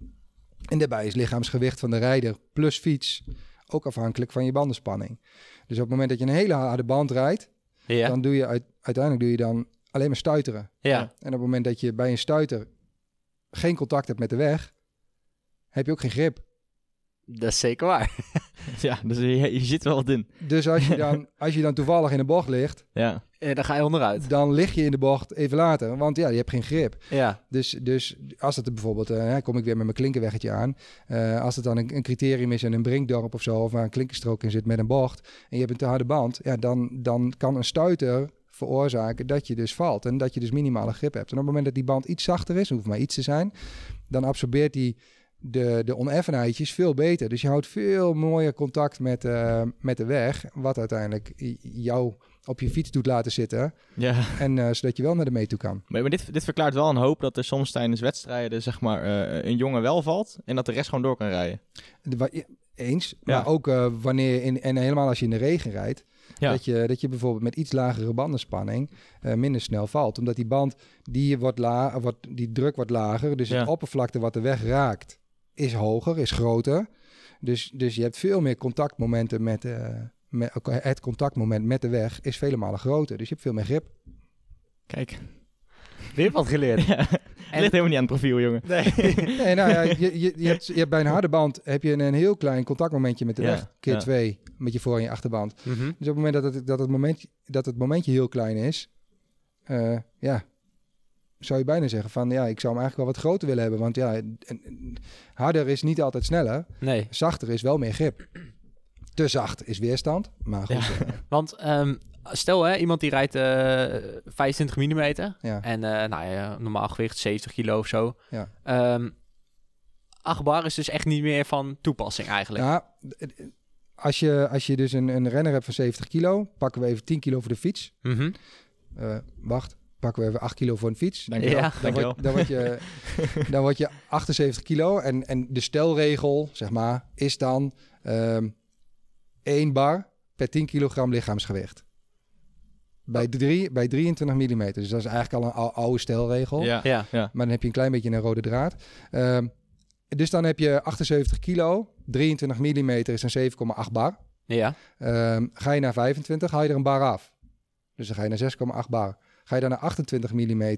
En daarbij is lichaamsgewicht van de rijder plus fiets ook afhankelijk van je bandenspanning. Dus op het moment dat je een hele harde band rijdt, Ja. dan doe je uit- uiteindelijk doe je dan alleen maar stuiteren. ja. En op het moment dat je bij een stuiter geen contact hebt met de weg, heb je ook geen grip. Dat is zeker waar. Ja, dus je, je zit wel wat in. Dus als je dan, als je dan toevallig in de bocht ligt, Ja. Eh, dan ga je onderuit. dan lig je in de bocht even later, want ja, je hebt geen grip. Ja. Dus, dus als het er bijvoorbeeld, eh, hè, kom ik weer met mijn klinkerweggetje aan. Eh, als het dan een, een criterium is in een brinkdorp of zo, of waar een klinkerstrook in zit met een bocht, en je hebt een te harde band, ja, dan, dan kan een stuiter veroorzaken dat je dus valt en dat je dus minimale grip hebt. En op het moment dat die band iets zachter is, hoeft maar iets te zijn, dan absorbeert die de, de oneffenheidjes veel beter. Dus je houdt veel mooier contact met, eh, met de weg, wat uiteindelijk jou op je fiets doet laten zitten, ja. en eh, zodat je wel naar de mee toe kan. Maar, maar dit, dit verklaart wel een hoop dat er soms tijdens wedstrijden zeg maar, eh, een jongen wel valt en dat de rest gewoon door kan rijden. De Eens, Ja. maar ook wanneer je in, en helemaal als je in de regen rijdt, Ja. dat, je, dat je bijvoorbeeld met iets lagere bandenspanning minder snel valt. Omdat die band, die, wordt la, wordt, die druk wordt lager, dus Ja. het oppervlakte wat de weg raakt is hoger, is groter. Dus, dus je hebt veel meer contactmomenten met, eh, met het contactmoment met de weg is vele malen groter. Dus je hebt veel meer grip. Kijk, Weer wat geleerd. ja. het ligt helemaal niet aan het profiel, jongen. Nee. Nee, nou ja, je, je, je, hebt, je hebt bij een harde band heb je een, een heel klein contactmomentje met de Ja, weg. Keer ja. twee met je voor- en je achterban. Mhm. Dus op het moment dat het, dat het, momentje, dat het momentje heel klein is, eh, ja, zou je bijna zeggen van ja, ik zou hem eigenlijk wel wat groter willen hebben. Want ja, harder is niet altijd sneller, Nee. zachter is wel meer grip. Te zacht is weerstand, maar goed. Want ehm, stel hè, iemand die rijdt eh 25 mm ja. en eh, nou ja, normaal gewicht 70 kilo of zo. Ja. Ehm, 8 bar is dus echt niet meer van toepassing eigenlijk. Ja, d- als je, als je dus een, een renner hebt van 70 kilo, pakken we even 10 kilo voor de fiets. Mhm. Eh, wacht, pakken we even 8 kilo voor een fiets. Dankjewel. Ja. Dan word, dan, word je, dan word je 78 kilo. En, en de stelregel, zeg maar, is dan ehm 1 bar per 10 kilogram lichaamsgewicht. Bij, drie, bij 23 mm. Dus dat is eigenlijk al een ou- oude stelregel. Ja. Ja. Maar dan heb je een klein beetje een rode draad. Ehm, dus dan heb je 78 kilo. 23 mm is een 7,8 bar. Ja. Ehm, ga je naar 25, haal je er een bar af. Dus dan ga je naar 6,8 bar. Ga je dan naar 28 mm,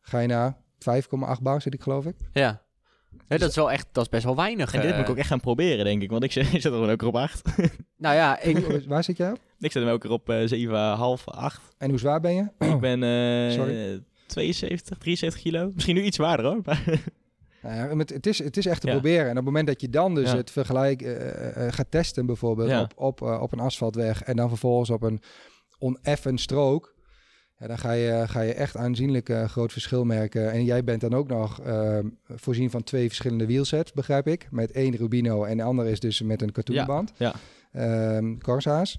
ga je naar 5,8 bar, zit ik geloof ik. Ja. Nee, dat is wel echt, dat is best wel weinig. En dit eh. moet ik ook echt gaan proberen, denk ik. Want ik zit, ik zit er gewoon ook op 8. Nou ja, ik, Waar zit jij op? ik zit hem ook op eh 7,5, 8. En hoe zwaar ben je? Ik ben eh, Sorry. 72, 73 kilo. Misschien nu iets zwaarder hoor. Nou ja, het, het, is, het is echt te Ja. proberen. En op het moment dat je dan dus Ja. het vergelijk eh, eh, gaat testen, bijvoorbeeld Ja. op, op, eh, op een asfaltweg en dan vervolgens op een oneffen strook, ja, dan ga je, ga je echt aanzienlijk eh, groot verschil merken. En jij bent dan ook nog ehm, voorzien van twee verschillende wielsets, begrijp ik. Met één Rubino en de andere is dus met een katoenband. Ja, Ehm, Corsa's.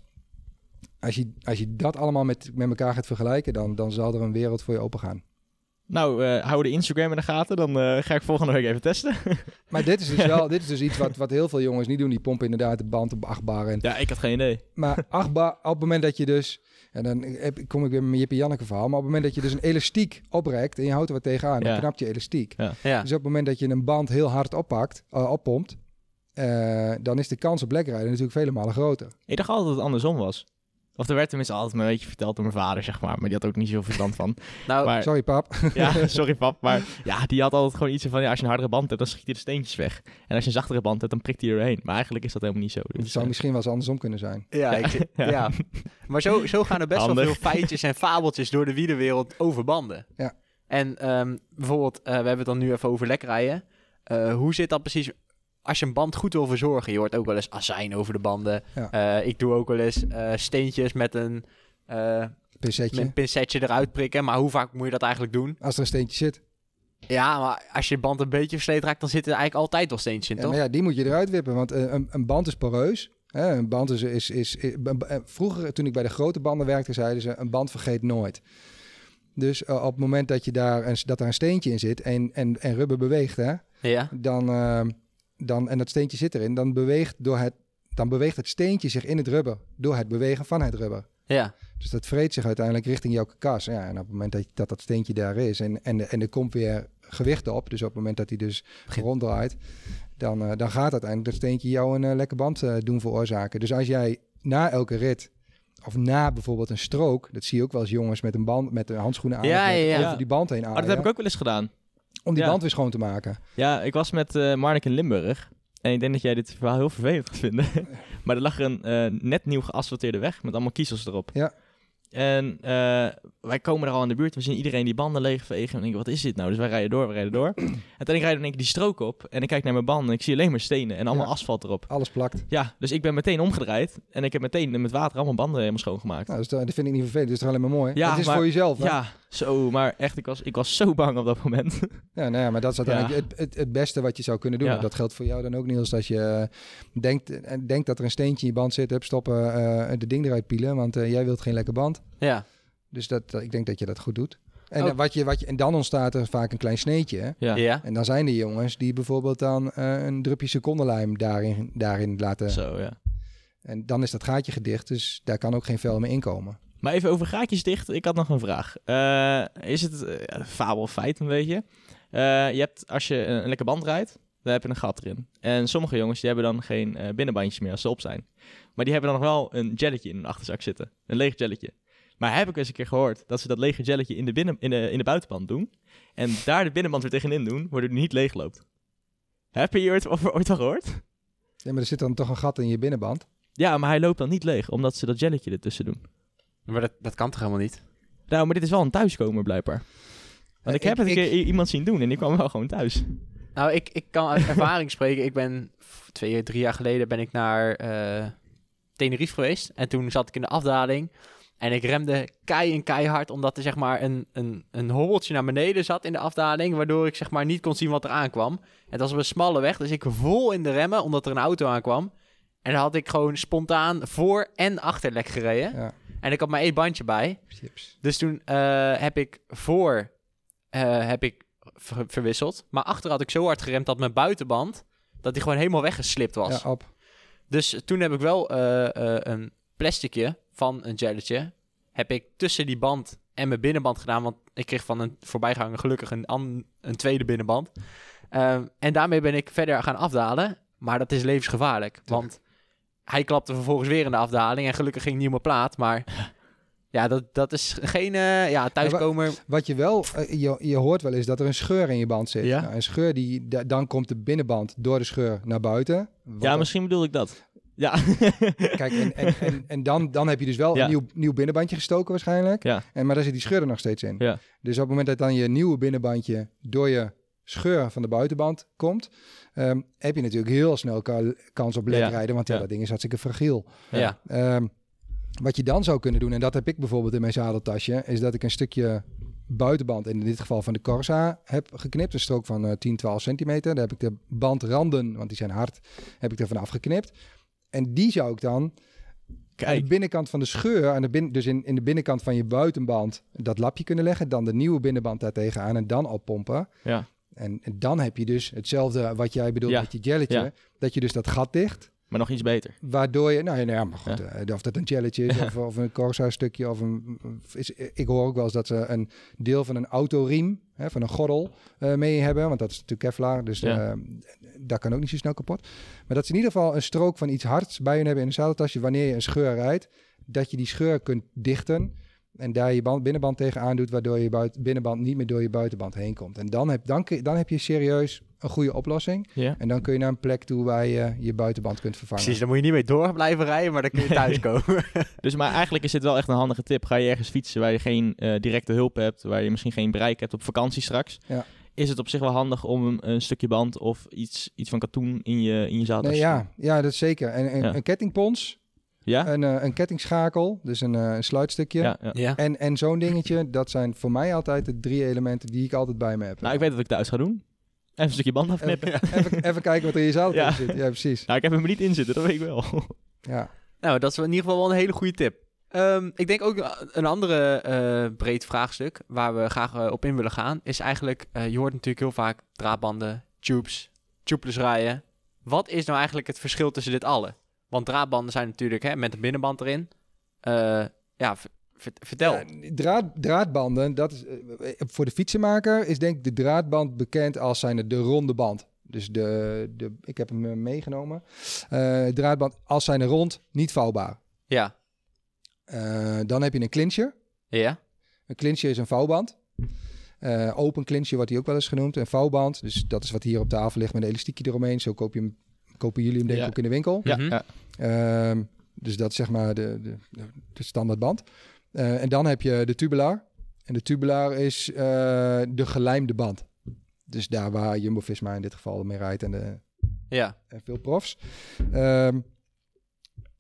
Als je, als je dat allemaal met, met elkaar gaat vergelijken, dan, dan zal er een wereld voor je open gaan. Nou, eh, hou de Instagram in de gaten. Dan eh, ga ik volgende week even testen. Maar dit is dus wel, dit is dus iets wat, wat heel veel jongens niet doen. Die pompen inderdaad de band op acht bar. En, ja, ik had geen idee. maar acht bar, op het moment dat je dus... En dan heb, kom ik weer met mijn Jippe Janneke verhaal. Maar op het moment dat je dus een elastiek oprekt en je houdt er wat tegenaan, dan Ja. knapt je elastiek. ja. Dus op het moment dat je een band heel hard oppakt, eh, oppompt, eh, dan is de kans op lekrijden natuurlijk vele malen groter. Ik dacht altijd dat het andersom was. Of er werd tenminste altijd me een beetje verteld door mijn vader, zeg maar. Maar die had ook niet zoveel verstand van. Nou, Maar, Sorry pap. ja, sorry pap. Maar ja, die had altijd gewoon iets van... Ja, als je een hardere band hebt, dan schiet je de steentjes weg. En als je een zachtere band hebt, dan prikt hij er doorheen. Maar eigenlijk is dat helemaal niet zo. Het Dus, zou eh, misschien wel eens andersom kunnen zijn. ja, ik, Ja. ja. Maar zo, zo gaan er best Handig. wel veel feitjes en fabeltjes door de wielerwereld over banden. Ja. En ehm, bijvoorbeeld, eh, we hebben het dan nu even over lekrijden. Eh, hoe zit dat precies? Als je een band goed wil verzorgen, je hoort ook wel eens azijn over de banden. Ja. Eh, ik doe ook wel eens eh, steentjes met een, eh, Pincetje. met een pincetje eruit prikken. Maar hoe vaak moet je dat eigenlijk doen? Als er een steentje zit. Ja, maar als je band een beetje versleten raakt, dan zitten er eigenlijk altijd wel steentjes in, Ja, toch? maar ja, die moet je eruit wippen, want een, een band is poreus. Hè? Een band is, is, is, Vroeger, toen ik bij de grote banden werkte, zeiden ze: een band vergeet nooit. Dus op het moment dat, je daar een, dat er een steentje in zit en, en, en rubber beweegt, hè, Ja. dan, dan, en dat steentje zit erin, dan beweegt, door het, dan beweegt het steentje zich in het rubber door het bewegen van het rubber. Ja. Dus dat vreet zich uiteindelijk richting jouw karkas. Ja, en op het moment dat dat, dat steentje daar is en, en, en er komt weer gewicht op, dus op het moment dat hij dus ronddraait, dan, eh, dan gaat uiteindelijk dat steentje jou een eh, lekke band eh, doen veroorzaken. Dus als jij na elke rit, of na bijvoorbeeld een strook, dat zie je ook wel eens jongens met een band, met de handschoenen aan, Ja, ja, ja. over die band heen Maar aaien, dat heb ik ook wel eens gedaan. Om die ja. band weer schoon te maken. Ja, ik was met eh Marnik in Limburg. En ik denk dat jij dit verhaal heel vervelend gaat vinden. maar er lag een eh, net nieuw geasfalteerde weg met allemaal kiezels erop. Ja. En eh, wij komen er al in de buurt. We zien iedereen die banden leegvegen. En ik denk, wat is dit nou? Dus wij rijden door, we rijden door. En toen ik rijd in één keer die strook op. En ik kijk naar mijn banden en ik zie alleen maar stenen en allemaal Ja. asfalt erop. Alles plakt. Ja, dus ik ben meteen omgedraaid. En ik heb meteen met water allemaal banden helemaal schoongemaakt. Nou, dus dat, vind ik niet vervelend. Dat is alleen maar mooi. Ja, het is maar- voor jezelf. hè? Ja, zo. Maar echt, ik was, ik was zo bang op dat moment. Ja, nou ja, maar dat is uiteindelijk het, het, het beste wat je zou kunnen doen. Ja. Dat geldt voor jou dan ook, Niels. Als je eh, denkt, eh, denkt dat er een steentje in je band zit, hup, stoppen, eh de ding eruit pielen. Want jij wilt geen lekker band. Ja. Dus dat- ik denk dat je dat goed doet. En, Oh. wat je, wat je, en dan ontstaat er vaak een klein sneetje. hè. Ja, Ja. En dan zijn er jongens die bijvoorbeeld dan eh, een drupje secondenlijm daarin, daarin laten. zo ja. En dan is dat gaatje gedicht, dus daar kan ook geen vel meer inkomen. Maar even over gaatjes dicht. Ik had nog een vraag. Eh, is het eh, fabel of feit een beetje? Eh, je hebt, als je een, een lekker band rijdt, dan heb je een gat erin. En sommige jongens die hebben dan geen eh, binnenbandjes meer als ze op zijn. Maar die hebben dan nog wel een jelletje in hun achterzak zitten. Een leeg jelletje. Maar heb ik eens een keer gehoord dat ze dat lege jelletje in de, binnen, in de, in de buitenband doen. En daar de binnenband weer tegenin doen, waardoor die niet leeg loopt. Heb je hier ooit, over, ooit al gehoord? Ja, maar er zit dan toch een gat in je binnenband. Ja, maar hij loopt dan niet leeg, omdat ze dat jelletje ertussen doen. Maar dat, dat kan toch helemaal niet? Nou, maar dit is wel een thuiskomer blijkbaar. Want ik Eh, heb ik- het een keer iemand zien doen en die kwam wel gewoon thuis. Nou, ik, ik kan uit ervaring spreken. Ik ben twee, drie jaar geleden ben ik naar eh, Tenerife geweest. En toen zat ik in de afdaling. En ik remde kei en keihard, omdat er zeg maar een, een, een hobbeltje naar beneden zat in de afdaling. Waardoor ik zeg maar niet kon zien wat er aankwam. Het was op een smalle weg, dus ik vol in de remmen, omdat er een auto aankwam. En dan had ik gewoon spontaan voor- en achterlek gereden. Ja. En ik had maar één bandje bij. Chips. Dus toen eh, heb ik voor eh, heb ik ver- verwisseld. Maar achter had ik zo hard geremd dat mijn buitenband... dat die gewoon helemaal weggeslipt was. Ja, op. Dus toen heb ik wel eh, een plasticje van een jelletje... heb ik tussen die band en mijn binnenband gedaan. Want ik kreeg van een voorbijganger gelukkig een, an- een tweede binnenband. Ehm, en daarmee ben ik verder gaan afdalen. Maar dat is levensgevaarlijk. Want hij klapte vervolgens weer in de afdaling. En gelukkig ging niet op mijn plaat. Maar ja, dat, dat is geen eh, ja, thuiskomer. Wat je wel, eh, je, je hoort wel eens dat er een scheur in je band zit. Ja. Nou, een scheur, die, da- dan komt de binnenband door de scheur naar buiten. Wat ja, misschien bedoel ik dat. Ja. Kijk, en, en, en, en dan, dan heb je dus wel Ja. een nieuw, nieuw binnenbandje gestoken waarschijnlijk. Ja. En, maar daar zit die scheur er nog steeds in. Ja. Dus op het moment dat dan je nieuwe binnenbandje door je scheur van de buitenband komt, ehm, heb je natuurlijk heel snel ka- kans op lek Ja. rijden, want ja. Dat ding is hartstikke fragiel. ja. Ehm, wat je dan zou kunnen doen, en dat heb ik bijvoorbeeld in mijn zadeltasje, is dat ik een stukje buitenband, in dit geval van de Corsa, heb geknipt. Een strook van eh, 10, 12 centimeter. Daar heb ik de bandranden, want die zijn hard, heb ik ervan afgeknipt. En die zou ik dan aan de Kijk. binnenkant van de scheur, aan de bin, dus in, in de binnenkant van je buitenband, dat lapje kunnen leggen. Dan de nieuwe binnenband daar tegenaan en dan oppompen. Ja. En, en dan heb je dus hetzelfde wat jij bedoelt Ja. met je jelletje. Ja. Dat je dus dat gat dicht. Maar nog iets beter. Waardoor je, nou ja, nou ja, maar goed, eh, of dat een jelletje is of, of een Corsa stukje of een, is, ik hoor ook wel eens dat ze een deel van een autoriem, hè, van een gordel eh, mee hebben, want dat is natuurlijk Kevlar, dus Ja. eh, dat kan ook niet zo snel kapot. Maar dat ze in ieder geval een strook van iets hards bij hun hebben in een zadeltasje wanneer je een scheur rijdt, dat je die scheur kunt dichten en daar je band, binnenband tegenaan doet, waardoor je buiten, binnenband niet meer door je buitenband heen komt. En dan heb, dan, dan heb je serieus een goede oplossing. Ja. En dan kun je naar een plek toe waar je je buitenband kunt vervangen. Precies, dan moet je niet mee door blijven rijden, maar dan kun je thuiskomen. Dus maar eigenlijk is dit wel echt een handige tip. Ga je ergens fietsen waar je geen eh, directe hulp hebt, waar je misschien geen bereik hebt op vakantie straks. Ja. Is het op zich wel handig om een, een stukje band of iets, iets van katoen in je, in je zadeltasje Nee, te ja, ja, dat is zeker. En, en Ja. een kettingpons Ja? Een, eh, een kettingschakel, dus een, eh, een sluitstukje. Ja, ja. Ja. En, en zo'n dingetje, dat zijn voor mij altijd de drie elementen die ik altijd bij me heb. Nou, ik weet wat ik thuis ga doen. Even een stukje band afknippen. Even, even kijken wat er in je zaal Ja. zit. Ja, precies. Nou, ik heb hem er niet in zitten, dat weet ik wel. Ja. Nou, dat is in ieder geval wel een hele goede tip. Ehm, ik denk ook een andere eh, breed vraagstuk waar we graag eh, op in willen gaan, is eigenlijk, eh, je hoort natuurlijk heel vaak draadbanden, tubes, tubeless rijden. Wat is nou eigenlijk het verschil tussen dit allen? Want draadbanden zijn natuurlijk hè, met een binnenband erin. Eh, ja, vertel. Ja, draad, draadbanden, dat is, eh, voor de fietsenmaker is denk ik de draadband bekend als zijn de ronde band. Dus de, de, ik heb hem eh, meegenomen. Eh, draadband als zijn rond, niet vouwbaar. Ja. Eh, dan heb je een clincher. Ja? Een clincher is een vouwband. Eh, open clincher wordt die ook wel eens genoemd. Een vouwband, dus dat is wat hier op tafel ligt met een elastiekje eromheen. Zo koop je hem, kopen jullie hem denk ik Ja. ook in de winkel. Ja, Mhm. ja. Ehm, dus dat is zeg maar de, de, de standaardband. Eh, en dan heb je de tubulaar. En de tubulaar is eh, de gelijmde band. Dus daar waar Jumbo-Visma in dit geval mee rijdt en, de, Ja. en veel profs. Ehm,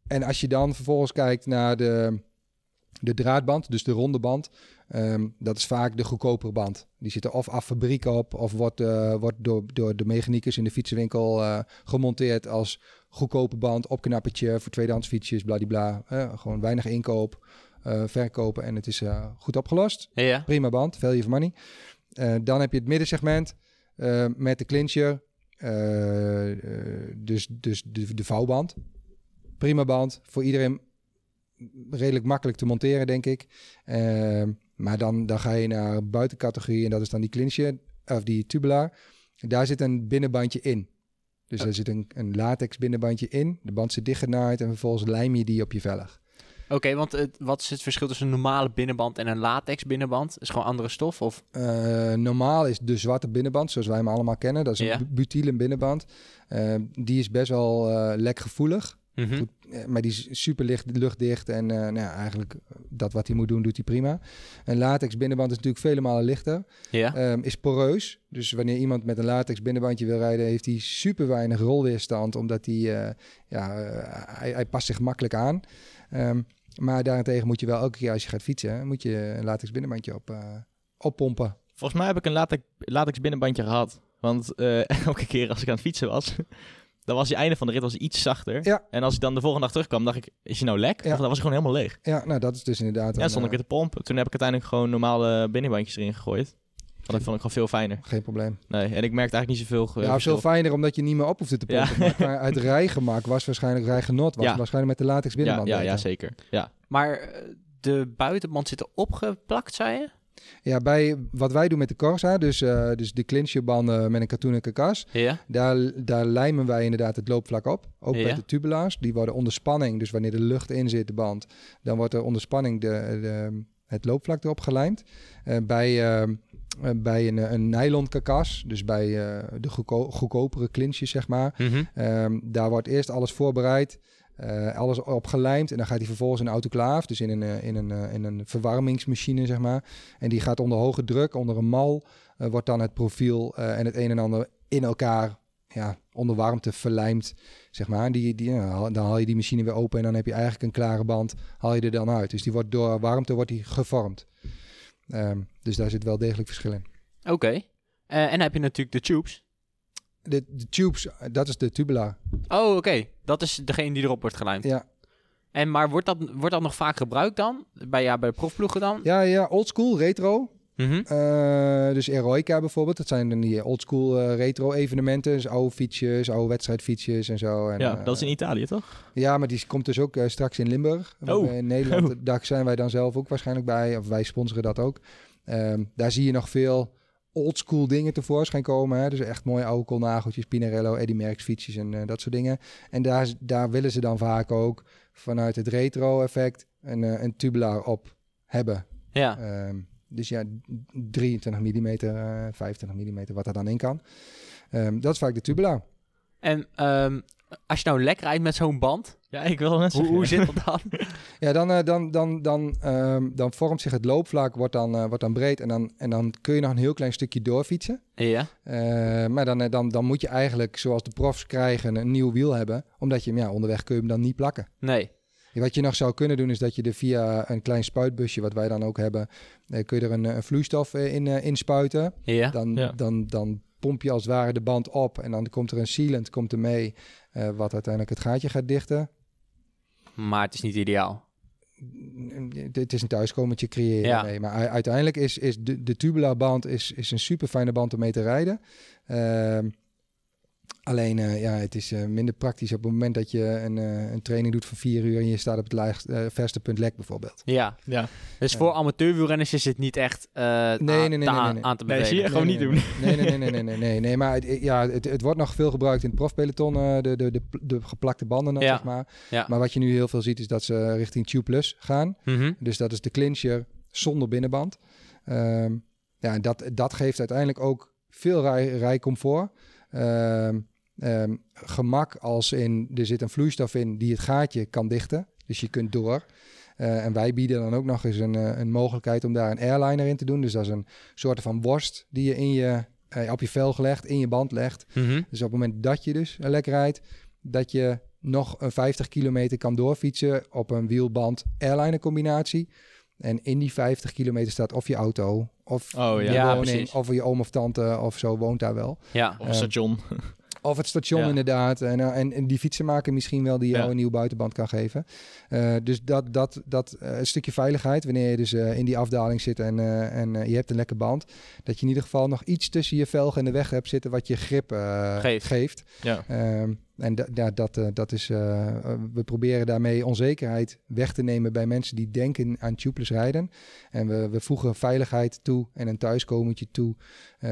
en als je dan vervolgens kijkt naar de, de draadband, dus de ronde band. ehm, dat is vaak de goedkopere band. Die zit er of af fabriek op, of wordt, eh, wordt door, door de mechaniekers in de fietsenwinkel eh, gemonteerd als goedkope band, opknappertje voor tweedehands fietsjes, bladibla. Eh, gewoon weinig inkoop, eh, verkopen en het is goed opgelost. Ja. Prima band, value for money. Dan heb je het middensegment met de clincher. dus dus de, de vouwband. Prima band. Voor iedereen redelijk makkelijk te monteren, denk ik. Eh, maar dan, dan ga je naar buitencategorie en dat is dan die clincher, of die tubulaar. Daar zit een binnenbandje in. Dus er zit een, een latex binnenbandje in. De band zit dichtgenaaid en vervolgens lijm je die op je velg. Oké, want het, wat is het verschil tussen een normale binnenband en een latex binnenband? Is gewoon andere stof? Of? Eh, normaal is de zwarte binnenband, zoals wij hem allemaal kennen. Dat is een Ja. bu- butylene binnenband. Eh, die is best wel eh lekgevoelig. Mhm. Goed, eh, maar die is super licht, luchtdicht. En eh, nou ja, eigenlijk dat wat hij moet doen, doet hij prima. Een latex binnenband is natuurlijk vele malen lichter. Ja. Ehm, is poreus. Dus wanneer iemand met een latex binnenbandje wil rijden, heeft hij super weinig rolweerstand. Omdat hij, eh, ja, hij, hij past zich makkelijk aan. Ehm, maar daarentegen moet je wel elke keer als je gaat fietsen, moet je een latex binnenbandje op, oppompen. Volgens mij heb ik een latex, latex binnenbandje gehad. Want elke keer als ik aan het fietsen was, dan was die einde van de rit was iets zachter. Ja. En als ik dan de volgende dag terugkwam, dacht ik, is je nou lek? Ja. Of dan was ik gewoon helemaal leeg. Ja, nou dat is dus inderdaad Ja, een, stond ik eh, weer te pompen. Toen heb ik uiteindelijk gewoon normale binnenbandjes erin gegooid. Want dat vond ik gewoon veel fijner. geen probleem. Nee, en ik merkte eigenlijk niet zoveel eh, ja, verschil. veel fijner omdat je niet meer op hoefde te pompen. Ja. Maar uit rijgemak was waarschijnlijk rijgenot. Was Ja. waarschijnlijk met de latex ja, binnenband. ja, beter. ja, zeker. Ja. Maar eh, de buitenband zit er opgeplakt, zei je? Ja, bij wat wij doen met de Corsa, dus, eh, dus de clincherbanden met een katoenen karkas, Ja. daar, daar lijmen wij inderdaad het loopvlak op. Ook Ja. bij de tubulaars. Die worden onder spanning, dus wanneer de lucht in zit, de band, dan wordt er onder spanning de, de, het loopvlak erop gelijmd. Eh, bij, eh, bij een, een nylon karkas, dus bij de goedko- goedkopere clinches, zeg maar, Mhm. Ehm, daar wordt eerst alles voorbereid, eh, alles opgelijmd en dan gaat hij vervolgens in een autoclaaf, dus in een, eh, in, een, eh, in een verwarmingsmachine, zeg maar. En die gaat onder hoge druk, onder een mal, wordt dan het profiel en het een en ander in elkaar ja, onder warmte verlijmd, zeg maar. Die, die, haal- dan haal je die machine weer open en dan heb je eigenlijk een klare band, haal je er dan uit. Dus die wordt door warmte wordt die gevormd. Ehm, dus daar zit wel degelijk verschil in. Oké. Eh, en heb je natuurlijk de tubes. De, de tubes, dat is de tubulaar. Oh, oké. Dat is degene die erop wordt gelijmd. Ja, En maar wordt dat, wordt dat nog vaak gebruikt dan? Bij, ja, bij de profploegen dan? ja, ja oldschool, retro. Mhm. Eh, dus Eroica bijvoorbeeld, dat zijn dan die oldschool eh, retro evenementen. Dus oude fietsjes, oude wedstrijdfietsjes en zo. En, ja, eh, dat is in Italië, toch? Ja, maar die komt dus ook eh, straks in Limburg. Oh. In Nederland, Oh. daar zijn wij dan zelf ook waarschijnlijk bij. Of wij sponsoren dat ook. Ehm, daar zie je nog veel oldschool dingen tevoorschijn komen. Hè? Dus echt mooie oude kolnageltjes, Pinarello, Eddy Merckx fietsjes en eh, dat soort dingen. En daar, daar willen ze dan vaak ook vanuit het retro effect een, eh, een tubulaar op hebben. Ja. Ehm, dus ja, 23 mm, eh 25 mm, wat er dan in kan. Ehm, dat is vaak de tubulaar. En ehm, als je nou lekker rijdt met zo'n band, Ja, ik wil net hoe, zeggen. hoe zit dat dan? Ja, dan, eh, dan, dan, dan, ehm, dan vormt zich het loopvlak, wordt dan, eh, wordt dan breed en dan, en dan kun je nog een heel klein stukje doorfietsen. ja. Eh, maar dan, dan, dan moet je eigenlijk, zoals de profs krijgen, een nieuw wiel hebben. Omdat je hem, ja, onderweg kun je hem dan niet plakken. Nee. Wat je nog zou kunnen doen is dat je er via een klein spuitbusje, wat wij dan ook hebben, eh, kun je er een, een vloeistof eh, in inspuiten. Ja. Dan, Ja. dan, dan pomp je als het ware de band op en dan komt er een sealant komt er mee, eh, wat uiteindelijk het gaatje gaat dichten. Maar het is niet ideaal. Het is een thuiskomertje creëren Ja. mee. Maar uiteindelijk is, is de, de tubular band is, is een super fijne band om mee te rijden. Ehm, alleen, eh, ja, het is eh, minder praktisch op het moment dat je een, eh, een training doet van vier uur en je staat op het laagst, eh, verste punt lek bijvoorbeeld. Ja. Ja. Dus voor amateurwielrenners is het niet echt eh, nee, aan, nee, nee, te nee, aan, nee. aan te Nee, bevelen. zie je? Gewoon niet nee, doen. Nee, nee, nee, nee, nee, nee, nee, nee. Maar het, ja, het, het wordt nog veel gebruikt in het profpeloton, eh, de, de, de, de geplakte banden dan, Ja. zeg maar. Ja. Maar wat je nu heel veel ziet is dat ze richting Tube Plus gaan. Mhm. Dus dat is de clincher zonder binnenband. Ehm, ja, en dat, dat geeft uiteindelijk ook veel rij, rijcomfort. Ehm, ehm, gemak als in, er zit een vloeistof in die het gaatje kan dichten. Dus je kunt door. Eh, en wij bieden dan ook nog eens een, eh, een mogelijkheid om daar een airliner in te doen. Dus dat is een soort van worst die je, in je eh, op je velg legt, in je band legt. Mhm. Dus op het moment dat je dus lekker rijdt, dat je nog een 50 kilometer kan doorfietsen op een wielband airliner combinatie. En in die 50 kilometer staat of je auto, of Oh je ja. Ja, woning, precies. of je oom of tante of zo woont daar wel. Ja. Of een station. Of het station Ja. inderdaad. En, eh, en, en die fietsen maken misschien wel die jou Ja. een nieuw buitenband kan geven. Eh, dus dat, dat, dat eh, een stukje veiligheid, wanneer je dus in die afdaling zit en, en je hebt een lekker band. Dat je in ieder geval nog iets tussen je velg en de weg hebt zitten wat je grip Geeft. geeft. Ja. Ehm, en da- ja, dat, dat is, we proberen daarmee onzekerheid weg te nemen bij mensen die denken aan tubeless rijden. En we, we voegen veiligheid toe en een thuiskomertje toe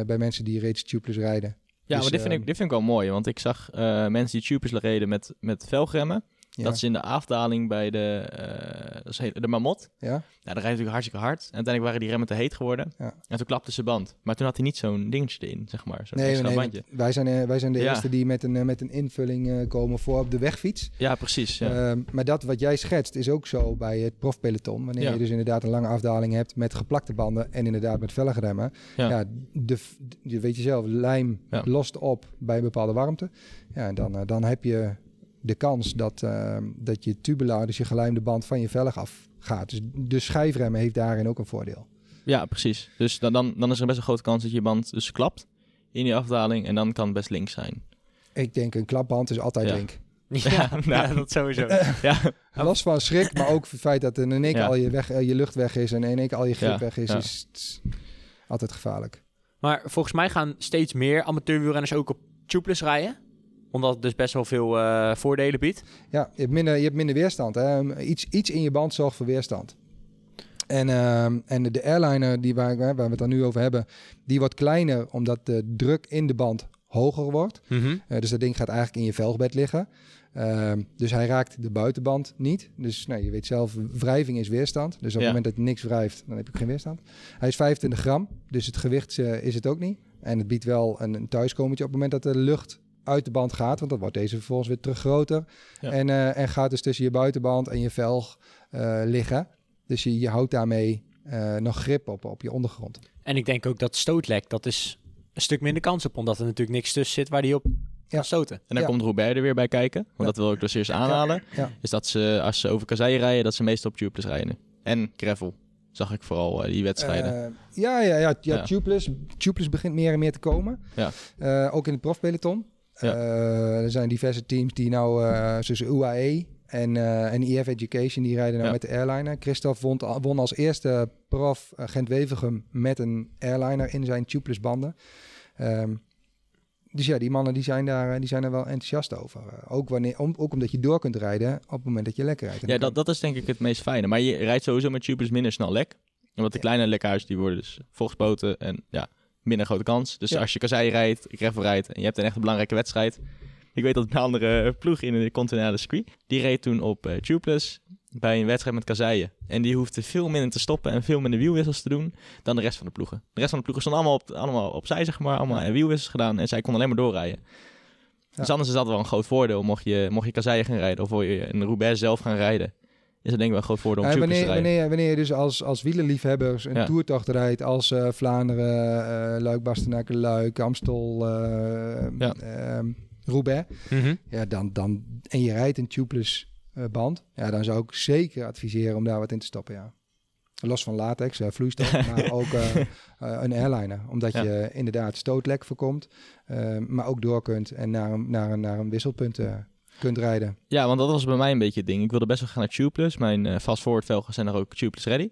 bij mensen die reeds tubeless rijden. Ja, Dus, maar dit vind, ik, ehm, dit vind ik wel mooi. Want ik zag eh, mensen die tubers reden met, met velgremmen. Ja. Dat is in de afdaling bij de, eh, dat is de Mamot. ja? Nou, daar rijdt natuurlijk hartstikke hard. En uiteindelijk waren die remmen te heet geworden. Ja. En toen klapte zijn band. Maar toen had hij niet zo'n dingetje erin, zeg maar. Zo'n Nee, nee, bandje. wij zijn, eh, wij zijn de Ja. eerste die met een, eh, met een invulling komen voor op de wegfiets. Ja, precies. Ja. Ehm, maar dat wat jij schetst is ook zo bij het profpeloton. Wanneer je dus inderdaad een lange afdaling hebt met geplakte banden en inderdaad met velgremmen. Ja. Ja, de, je weet je zelf, lijm lost op bij een bepaalde warmte. Ja, en dan, dan heb je de kans dat, ehm, dat je tubular, dus je gelijmde band van je velg af gaat. Dus de schijfremmen heeft daarin ook een voordeel. ja, precies. Dus dan, dan, dan is er best een grote kans dat je band dus klapt in die afdaling. En dan kan het best links zijn. Ik denk een klapband is altijd Ja. link. Ja, ja, dat sowieso. ja, Los van schrik, maar ook het feit dat in één keer Ja. al je, weg, eh, je lucht weg is en in één keer al je grip Ja, weg is, ja. is altijd gevaarlijk. Maar volgens mij gaan steeds meer amateurwielrenners ook op tubeless rijden. Omdat het dus best wel veel eh, voordelen biedt. Ja, je hebt minder, je hebt minder weerstand. Hè? Iets, iets in je band zorgt voor weerstand. En, ehm, en de airliner die waar, waar we het dan nu over hebben, die wordt kleiner omdat de druk in de band hoger wordt. Eh, dus dat ding gaat eigenlijk in je velgbed liggen. Ehm, dus hij raakt de buitenband niet. Dus nou, je weet zelf, wrijving is weerstand. Dus op Ja. het moment dat niks wrijft, dan heb je geen weerstand. Hij is 25 gram, dus het gewicht eh, is het ook niet. En het biedt wel een, een thuiskomertje op het moment dat de lucht uit de band gaat. Want dan wordt deze vervolgens weer terug groter. Ja. En, eh, en gaat dus tussen je buitenband en je velg eh, liggen. Dus je, je houdt daarmee eh, nog grip op, op je ondergrond. En ik denk ook dat stootlek, dat is een stuk minder kans op. Omdat er natuurlijk niks tussen zit waar die op Ja. kan stoten. en dan Ja. komt Robert er weer bij kijken. Want Ja. dat wil ik dus eerst aanhalen. Ja. Is dat ze, als ze over kasseien rijden, dat ze meestal op tubeless rijden. En gravel. Zag ik vooral eh, die wedstrijden. Eh, ja, ja, ja, ja, Ja. Tubeless, Tubeless begint meer en meer te komen. Ja. Eh, ook in het profpeloton. Ja. Eh, er zijn diverse teams die nou, eh zoals UAE en, eh en EF Education, die rijden nou Ja. met de airliner. Christophe won, won als eerste prof eh, Gent-Wevelgem met een airliner in zijn tubeless banden. Ehm, dus ja, die mannen die zijn, daar, eh, die zijn er wel enthousiast over. Eh, ook, wanneer, om, ook omdat je door kunt rijden op het moment dat je lekker rijdt. Ja, dat, dat is denk ik het meest fijne. Maar je rijdt sowieso met tubeless minder snel lek. Omdat de Ja. kleine lekhuizen die worden dus volgespoten en ja, minder grote kans. Dus Ja. als je kasseien rijdt, gravel rijdt en je hebt een echt een belangrijke wedstrijd. Ik weet dat een andere ploeg in de continentale circuit, die reed toen op eh tubeless bij een wedstrijd met kasseien. En die hoefde veel minder te stoppen en veel minder wielwissels te doen dan de rest van de ploegen. De rest van de ploegen stonden allemaal, op, allemaal opzij, zeg maar. Allemaal wielwissels gedaan en zij konden alleen maar doorrijden. Dus anders is dat wel een groot voordeel. Mocht je, mocht je kasseien gaan rijden of wil je een Roubaix zelf gaan rijden, is dat denk ik wel een groot voordeel om Ja, tubeless wanneer, te rijden. wanneer, wanneer je dus als, als wielerliefhebbers een Ja. toertocht rijdt als eh, Vlaanderen, eh Luik, Bastenaken, Luik, Amstel, eh, Ja. ehm, Roubaix, ja, dan, dan, en je rijdt een tubeless eh, band, ja, dan zou ik zeker adviseren om daar wat in te stoppen, ja. Los van latex, eh, vloeistof, maar ook eh, eh, een airliner. Omdat Ja. je inderdaad stootlek voorkomt, eh, maar ook door kunt en naar een, naar een, naar een wisselpunt eh, kunt rijden. Ja, want dat was bij mij een beetje het ding. Ik wilde best wel gaan naar Tubeless. Mijn eh fast forward velgen zijn er ook Tubeless ready.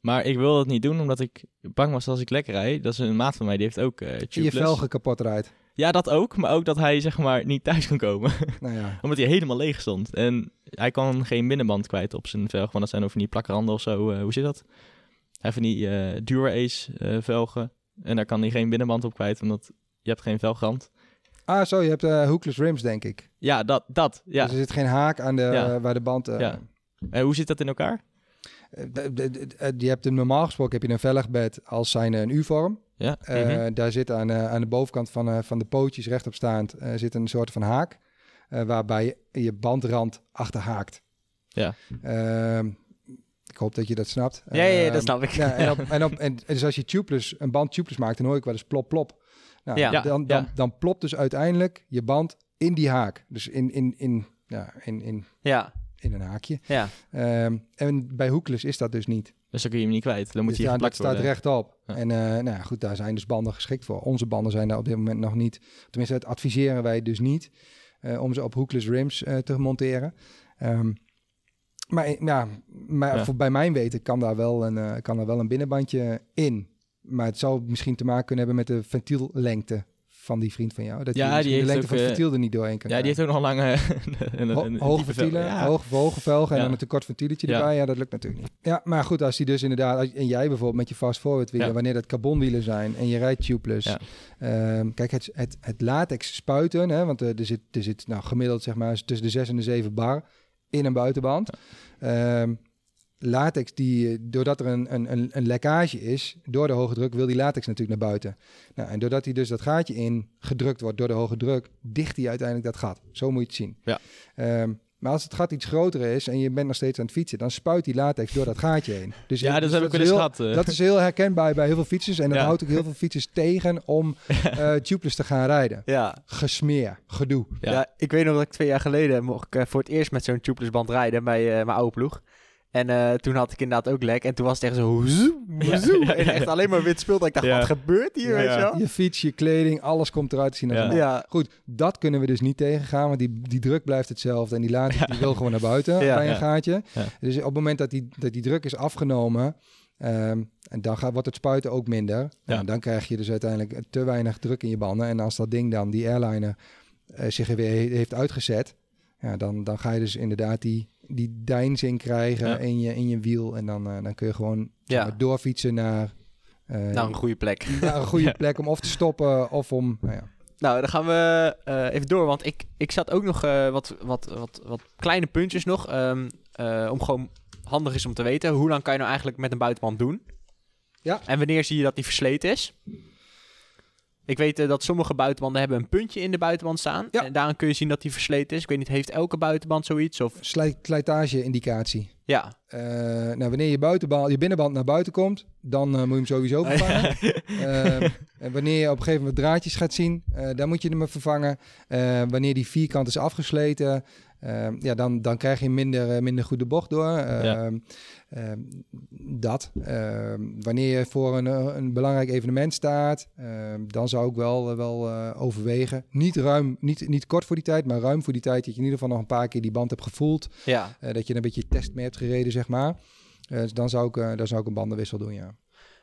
Maar ik wilde het niet doen omdat ik bang was dat als ik lekker rijd. Dat is een maat van mij, die heeft ook Je Tubeless. velgen kapot rijdt. Ja, dat ook. Maar ook dat hij zeg maar niet thuis kon komen. Nou ja, omdat hij helemaal leeg stond. En hij kan geen binnenband kwijt op zijn velgen. Want dat zijn over die plakranden of zo. Eh, hoe zit dat? Hij van die eh Dura-Ace eh, velgen. En daar kan hij geen binnenband op kwijt. Omdat je hebt geen velgrand. Ah, zo, je hebt eh hookless rims, denk ik. Ja, dat. dat ja. Dus er zit geen haak aan de, Ja. waar de band... eh, Ja. En hoe zit dat in elkaar? eh, eh, je hebt een, normaal gesproken heb je een velgbed als zijn een U-vorm. Ja. Eh, Mhm. Daar zit aan, eh, aan de bovenkant van, eh, van de pootjes rechtop staand eh, zit een soort van haak. eh, waarbij je, je bandrand achter haakt. Ja. Ehm, ik hoop dat je dat snapt. Ja, ja, ja, dat Ehm, snap ik. Ja, en, op, en, op, en dus als je tubeless, een band tubeless maakt, dan hoor ik wel eens plop plop. Nou, Ja. Dan, dan, ja. dan plopt dus uiteindelijk je band in die haak. Dus in, in, in, ja, in, in, Ja, in een haakje. ja. Ehm, en bij hookless is dat dus niet. Dus dan kun je hem niet kwijt. Dan moet Dus hij ja, dat staat rechtop. Ja. En eh, nou ja, goed, daar zijn dus banden geschikt voor. Onze banden zijn daar op dit moment nog niet. Tenminste, dat adviseren wij dus niet eh, om ze op hookless rims eh, te monteren. Ehm, maar ja, maar Ja. Voor, bij mijn weten kan daar, wel een, eh, kan daar wel een binnenbandje in. Maar het zou misschien te maken kunnen hebben met de ventiellengte van die vriend van jou. Dat Ja, die misschien de heeft lengte ook, van het eh, ventiel er niet doorheen kan Ja, die heeft ook nog een lange... een, een, Ho- een hoge ventielen, Ja. hoge, hoge velgen en dan een kort ventieletje Ja. erbij. Ja, dat lukt natuurlijk niet. Ja, maar goed, als die dus inderdaad... als- En jij bijvoorbeeld met je fast-forward wielen, Ja. wanneer dat carbonwielen zijn en je rijdt tubeless. Ehm, kijk, het, het, het latex spuiten, hè, want eh, er zit, er zit nou, gemiddeld zeg maar tussen de 6 en de 7 bar in een buitenband. Ehm, latex, die, eh, doordat er een, een, een, lekkage is, door de hoge druk wil die latex natuurlijk naar buiten. Nou, en doordat hij dus dat gaatje in gedrukt wordt door de hoge druk, dicht hij uiteindelijk dat gat. Zo moet je het zien. Ja. Ehm, maar als het gat iets groter is en je bent nog steeds aan het fietsen, dan spuit die latex door dat gaatje heen. Dus Ja, dat dus heb ik wel eens gehad. eh. Dat is heel herkenbaar bij heel veel fietsers en dat Ja. houdt ook heel veel fietsers tegen om eh tubeless te gaan rijden. Ja. Gesmeer, gedoe. Ja. Ja. ik weet nog dat ik twee jaar geleden mocht ik voor het eerst met zo'n tubeless band rijden bij eh, mijn oude ploeg. En eh, toen had ik inderdaad ook lek. En toen was het echt zo... Ja, ja, En echt alleen maar wit spul. Dat ik dacht, Ja. wat gebeurt hier, Ja, weet je wel? Je fiets, je kleding, alles komt eruit te zien als Ja. Goed, dat kunnen we dus niet tegengaan, want die, die druk blijft hetzelfde. En die latex die wil gewoon naar buiten Ja. bij een Ja. gaatje. Ja. Dus op het moment dat die, dat die druk is afgenomen, ehm, en dan gaat, wordt het spuiten ook minder. Nou, dan krijg je dus uiteindelijk te weinig druk in je banden. En als dat ding dan, die airliner, eh, zich er weer he- heeft uitgezet, ja, dan, dan ga je dus inderdaad die, die deinsing krijgen Ja. in, je, in je wiel. En dan, eh, dan kun je gewoon Ja. doorfietsen naar... eh, nou een goede plek. naar een goede plek om of te stoppen of om... Nou ja, Nou, dan gaan we eh, even door. Want ik, ik zat ook nog wat, wat, wat, wat kleine puntjes nog. ehm, eh, om gewoon handig is om te weten. Hoe lang kan je nou eigenlijk met een buitenband doen? Ja. En wanneer zie je dat die versleten is? Ik weet eh, dat sommige buitenbanden hebben een puntje in de buitenband staan. Ja. En daaraan kun je zien dat die versleten is. Ik weet niet, heeft elke buitenband zoiets? Of slijt, slijtage-indicatie. ja. Eh, nou, wanneer je, buitenband, je binnenband naar buiten komt, dan eh, moet je hem sowieso vervangen. Ehm, en wanneer je op een gegeven moment draadjes gaat zien, dan moet je hem vervangen. Wanneer die vierkant is afgesleten, ja, dan, dan krijg je minder, eh, minder goed de bocht door. Ehm, ehm, dat. Ehm, wanneer je voor een, eh, een belangrijk evenement staat, ehm, dan zou ik wel, eh, wel overwegen. Niet ruim, niet, niet kort voor die tijd, maar ruim voor die tijd dat je in ieder geval nog een paar keer die band hebt gevoeld. ja. Dat je een beetje test mee hebt gereden, zeg maar. Dus dan zou, ik, dan zou ik een bandenwissel doen, ja.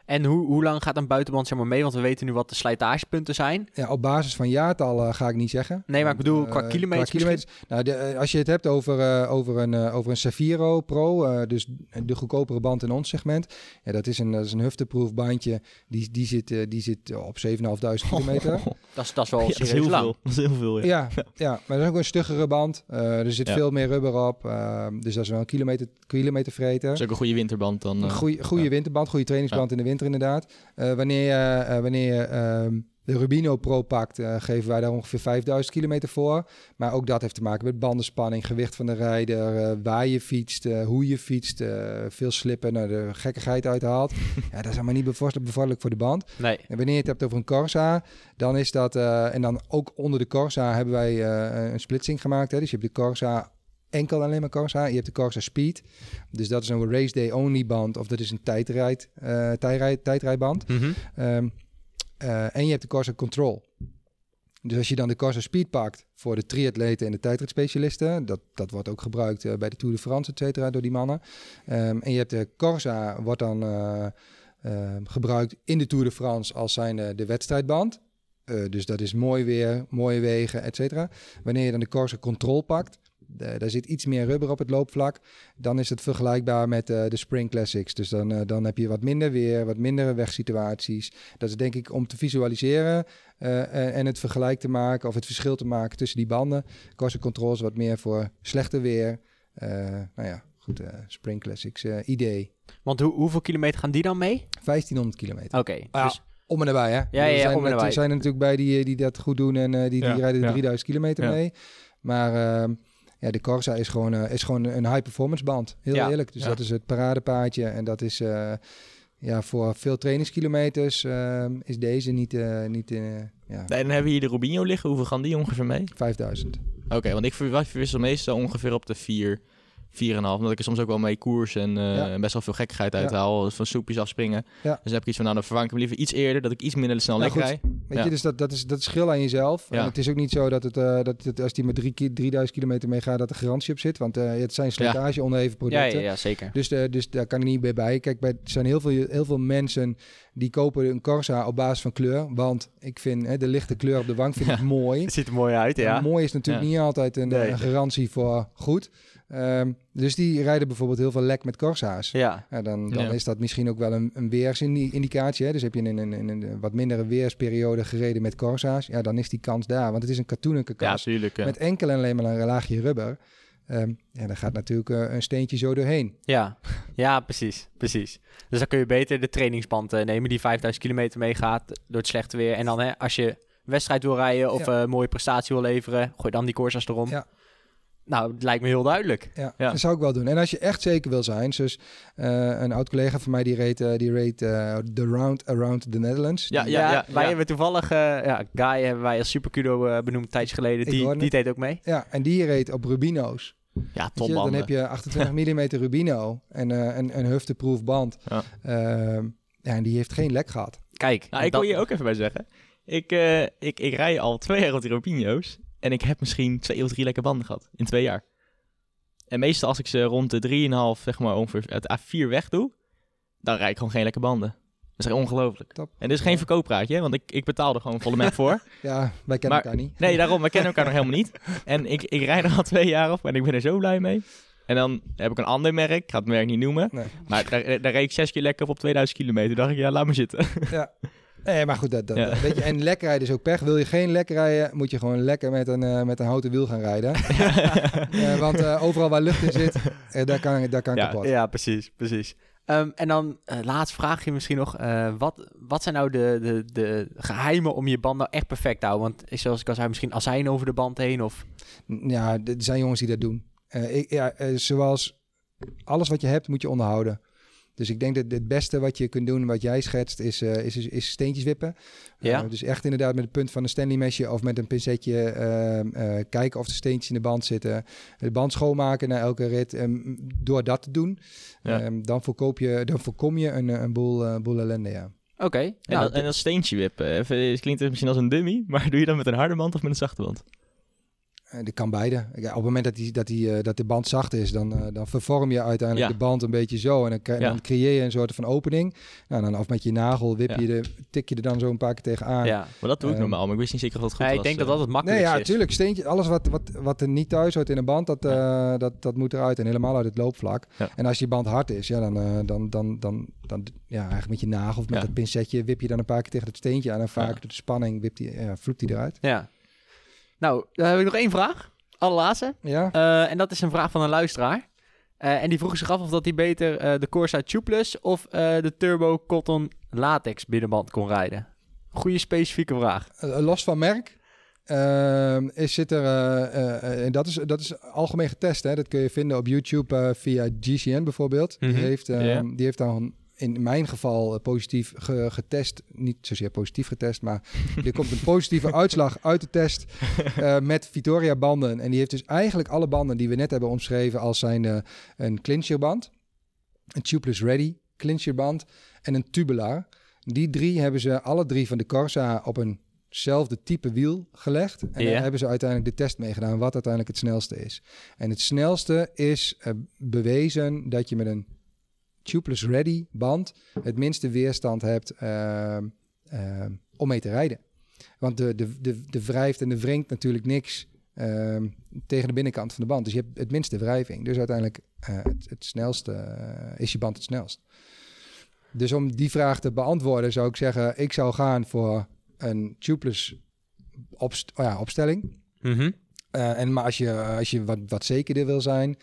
En hoe, hoe lang gaat een buitenband zeg maar mee? Want we weten nu wat de slijtagepunten zijn. ja. Op basis van jaartallen ga ik niet zeggen. Nee, maar ik bedoel qua Eh, kilometers kilometers. Nou, de, eh, als je het hebt over, eh, over, een, eh, over een Saviro Pro, eh, dus de goedkopere band in ons segment. Ja, dat is een, dat is een hufteproof bandje. Die, die, zit, eh, die zit op 7.500 kilometer. Dat is, dat is wel Ja, dat is serieus heel lang. veel. Dat is heel veel, ja. Ja, ja, maar dat is ook een stuggere band. Eh, er zit Ja. veel meer rubber op. eh, dus dat is wel een kilometer, kilometer vreten. Dat is ook een goede winterband dan. Een eh, goede, goede ja. winterband, goede trainingsband in de winter inderdaad. Eh, wanneer je, eh, wanneer je ehm, de Rubino Pro pakt, eh, geven wij daar ongeveer 5000 kilometer voor. Maar ook dat heeft te maken met bandenspanning, gewicht van de rijder, eh, waar je fietst, eh, hoe je fietst, eh, veel slippen, nou, de gekkigheid uithaalt. ja, dat is allemaal niet bevorderlijk, voor de band. Nee. En wanneer je het hebt over een Corsa, dan is dat... eh, en dan ook onder de Corsa hebben wij eh, een splitsing gemaakt. Hè? Dus je hebt de Corsa enkel alleen maar Corsa. Je hebt de Corsa Speed. Dus dat is een race day only band. Of dat is een tijdrijd, eh, tijdrijd, tijdrijdband. Mhm. Ehm, eh, en je hebt de Corsa Control. Dus als je dan de Corsa Speed pakt voor de triatleten en de tijdritspecialisten, dat, dat wordt ook gebruikt eh, bij de Tour de France, et cetera, door die mannen. Ehm, en je hebt de Corsa, wordt dan eh, ehm, gebruikt in de Tour de France als zijn de wedstrijdband. Dus dat is mooi weer, mooie wegen, et cetera. Wanneer je dan de Corsa Control pakt, daar zit iets meer rubber op het loopvlak. Dan is het vergelijkbaar met eh, de Spring Classics. Dus dan, eh, dan heb je wat minder weer, wat mindere wegsituaties. Dat is denk ik om te visualiseren eh, en, en het vergelijk te maken of het verschil te maken tussen die banden. Corsa Control is wat meer voor slechte weer. Eh, nou ja, goed, eh, Spring Classics eh, idee. Want hoe, hoeveel kilometer gaan die dan mee? 1500 kilometer. Oké, Ja, dus Om en nabij, hè? ja, ja, er zijn, om en nabij. Er zijn er natuurlijk bij die, die dat goed doen en eh, die, die Ja, rijden de ja. 3000 kilometer Ja. mee. Maar ehm, ja, de Corsa is gewoon, eh, is gewoon een high-performance band. Heel Ja. eerlijk. Dus Ja. dat is het paradepaadje. En dat is eh, ja, voor veel trainingskilometers ehm, is deze niet, eh, niet eh, ja, Nee, dan hebben we hier de Rubinho liggen. Hoeveel gaan die ongeveer mee? 5000. Oké, want ik ver- verwissel meestal ongeveer op de 4, 4,5. Omdat ik er soms ook wel mee koers en eh, Ja. best wel veel gekkigheid uithaal. Van soepjes afspringen. Ja. Dus dan heb ik iets van, nou dan vervang ik hem liever iets eerder. Dat ik iets minder snel goed. rij. Weet Ja. je, dus dat, dat, is, dat is schil aan jezelf. Ja. En het is ook niet zo dat, het, eh, dat het, als die met drie, ki- 3000 kilometer mee gaat, dat er garantie op zit. Want eh, het zijn slijtage onderheven ja, producten. ja, ja, zeker. Dus, dus daar kan ik niet meer bij. Kijk, bij, er zijn heel veel, heel veel mensen die kopen een Corsa op basis van kleur. Want ik vind hè, de lichte kleur op de wang vind ik mooi. Het ziet er mooi uit, ja. En mooi is natuurlijk Ja. niet altijd een, Nee. een garantie voor goed. Ehm, dus die rijden bijvoorbeeld heel veel lek met Corsa's. Ja, Ja, dan dan Ja. is dat misschien ook wel een, een weersindicatie. Hè? Dus heb je in een, in een wat mindere weersperiode gereden met Corsa's. Ja, dan is die kans daar. Want het is een Ja, kast. tuurlijk. ja. met enkel en alleen maar een laagje rubber. Ehm ja, daar gaat natuurlijk eh, een steentje zo doorheen. ja. Ja, precies, precies. Dus dan kun je beter de trainingsband eh, nemen die 5000 kilometer meegaat door het slechte weer. En dan hè, als je een wedstrijd wil rijden of Ja. eh, een mooie prestatie wil leveren, gooi dan die Corsas erom. Ja. Nou, het lijkt me heel duidelijk. Ja, Ja. dat zou ik wel doen. En als je echt zeker wil zijn, dus eh, een oud collega van mij die reed, eh, die reed eh, The Round Around the Netherlands. Ja, Die- ja, wij ja. hebben toevallig, eh, ja, Guy hebben wij als supercudo eh, benoemd tijdje geleden. Ik Die, die deed ook mee. ja, en die reed op Rubino's. Ja, je, dan heb je 28 mm Rubino en eh, een, een hufteproof band. Ja. Ehm, ja, en die heeft geen lek gehad. Kijk. Nou, ik dat- wil je ook even bij zeggen. Ik, eh, ik, ik rij al twee jaar op die Rubinho's. En ik heb misschien twee of drie lekke banden gehad. In twee jaar. En meestal als ik ze rond de 3,5, zeg maar ongeveer het A4 weg doe. Dan rijd ik gewoon geen lekke banden. Dat is echt ongelooflijk. Top. En dit is geen verkooppraatje, hè, want ik, ik betaal er gewoon volle merk voor. Ja, wij kennen Maar- elkaar niet. Nee, daarom, we kennen elkaar nog helemaal niet. En ik, ik rijd er al twee jaar op en ik ben er zo blij mee. En dan heb ik een ander merk, ik ga het merk niet noemen. Nee. Maar daar, daar reed ik zes keer lekker op op 2000 kilometer. dacht ik, ja, laat maar zitten. Ja. Nee, maar goed, dat, dat, Ja. dat- weet je, en lekker rijden is ook pech. Wil je geen lekker rijden, moet je gewoon lekker met een, eh, met een houten wiel gaan rijden. Eh, want eh, overal waar lucht in zit, daar kan, daar kan Ja, kapot. Ja, precies, precies. Ehm, en dan laatst vraag je misschien nog, wat, wat zijn nou de, de, de geheimen om je band nou echt perfect te houden? Want zoals ik al zei, misschien azijn over de band heen of... Ja, er zijn jongens die dat doen. Ik, ja, zoals alles wat je hebt, moet je onderhouden. Dus ik denk dat het beste wat je kunt doen, wat jij schetst, is, eh, is, is steentjes wippen. Ja. Eh, dus echt inderdaad met het punt van een Stanley mesje of met een pincetje ehm, eh, kijken of de steentjes in de band zitten. De band schoonmaken na elke rit. En door dat te doen, Ja. ehm, dan, voorkoop je, dan voorkom je een, een boel, eh, boel ellende, ja. Oké, En, nou, en dat steentje wippen. Even, het klinkt misschien als een dummy, maar doe je dat met een harde band of met een zachte band? Eh, dat kan beide. Ja, op het moment dat, die, dat, die, eh, dat de band zacht is, dan, eh, dan vervorm je uiteindelijk Ja. de band een beetje zo. En dan, krijg- Ja. dan creëer je een soort van opening. Nou, dan, of met je nagel wip Ja. je de, tik je er dan zo een paar keer tegenaan. ja. Maar dat doe ik Ehm, normaal, maar ik wist niet zeker of dat goed Ja, was. ik denk dat dat het Nee, makkelijkste ja, is. tuurlijk. Steentje, alles wat, wat, wat er niet thuis hoort in een band, dat, eh, dat, dat moet eruit. En helemaal uit het loopvlak. Ja. En als je band hard is, ja, dan, eh, dan, dan, dan, dan, ja, eigenlijk met je nagel of met Ja. dat pincetje wip je dan een paar keer tegen het steentje aan. En vaak Ja. door de spanning wipt die, ja, vloept die eruit. Ja. Nou, dan heb ik nog één vraag. Allerlaatste. Ja, Eh, en dat is een vraag van een luisteraar. Eh, en die vroeg zich af of dat hij beter eh, de Corsa Tubeless of de Turbo Cotton Latex binnenband kon rijden. Goeie specifieke vraag. Los van merk. ehm, is, zit er, en dat is, dat is algemeen getest. Hè? Dat kun je vinden op YouTube via GCN bijvoorbeeld. Mhm. die, heeft, ehm, die heeft dan in mijn geval eh, positief ge- getest. Niet zozeer positief getest, maar er komt een positieve uitslag uit de test eh, met Vittoria banden. En die heeft dus eigenlijk alle banden die we net hebben omschreven als zijn eh, een clincherband, een tubeless ready clincherband en een tubular. Die drie hebben ze alle drie van de Corsa op eenzelfde type wiel gelegd. En daar hebben ze uiteindelijk de test mee gedaan wat uiteindelijk het snelste is. En het snelste is bewezen dat je met een tubeless ready band het minste weerstand hebt ehm, ehm, om mee te rijden. Want de, de, de, de wrijft en de wringt natuurlijk niks ehm, tegen de binnenkant van de band. Dus je hebt het minste wrijving. Dus uiteindelijk eh, het, het snelste eh, is je band het snelst. Dus om die vraag te beantwoorden zou ik zeggen, ik zou gaan voor een tubeless opst oh ja, opstelling. Mhm. Eh, en maar als je, als je wat, wat zekerder wil zijn,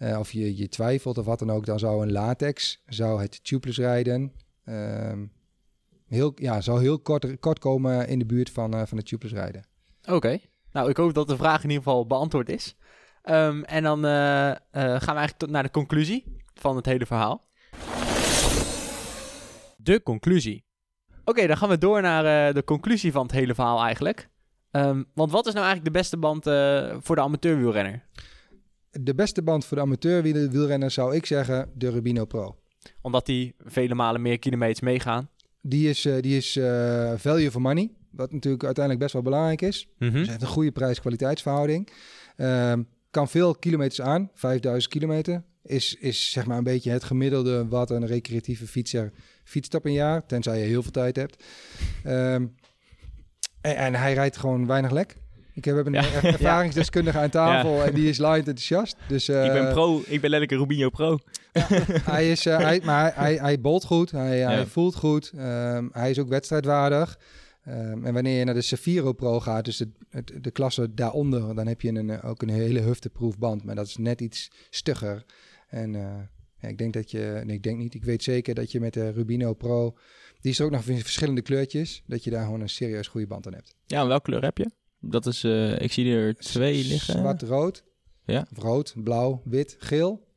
eh, of je, je twijfelt of wat dan ook, dan zou een latex, zou het tubeless rijden, ehm, heel, ja, zou heel kort, kort komen in de buurt van, eh, van het tubeless rijden. Oké. Nou, ik hoop dat de vraag in ieder geval beantwoord is. Ehm, en dan eh, gaan we eigenlijk tot naar de conclusie van het hele verhaal. De conclusie. Oké, dan gaan we door naar de conclusie van het hele verhaal eigenlijk. Ehm, want wat is nou eigenlijk de beste band voor de amateurwielrenner? De beste band voor de amateur wiel- wielrenner zou ik zeggen de Rubino Pro. Omdat die vele malen meer kilometers meegaan. Die is, eh, die is eh, value for money, wat natuurlijk uiteindelijk best wel belangrijk is. Dus hij heeft een goede prijs-kwaliteitsverhouding. Ehm, kan veel kilometers aan, 5000 kilometer. Is, is zeg maar een beetje het gemiddelde wat een recreatieve fietser fietst op een jaar. Tenzij je heel veel tijd hebt. Ehm, en, en hij rijdt gewoon weinig lek. Ik heb een Ja. er- ervaringsdeskundige aan tafel en die is light enthousiast. Dus, ik ben eh, pro, ik ben letterlijk een Rubinho pro. hij is, eh, hij, maar hij, hij, bolt goed, hij, hij voelt goed, ehm, hij is ook wedstrijdwaardig. Ehm, en wanneer je naar de Safiro Pro gaat, dus de, het- de klasse daaronder, dan heb je een, eh, ook een hele hufteproof band. Maar dat is net iets stugger. En ja, ik denk dat je, nee, ik denk niet, ik weet zeker dat je met de Rubino Pro, die is er ook nog in verschillende kleurtjes, dat je daar gewoon een serieus goede band aan hebt. Ja, en welke kleur heb je? Dat is, eh, ik zie er twee liggen. Zwart-rood, Ja. of rood, blauw, wit, geel.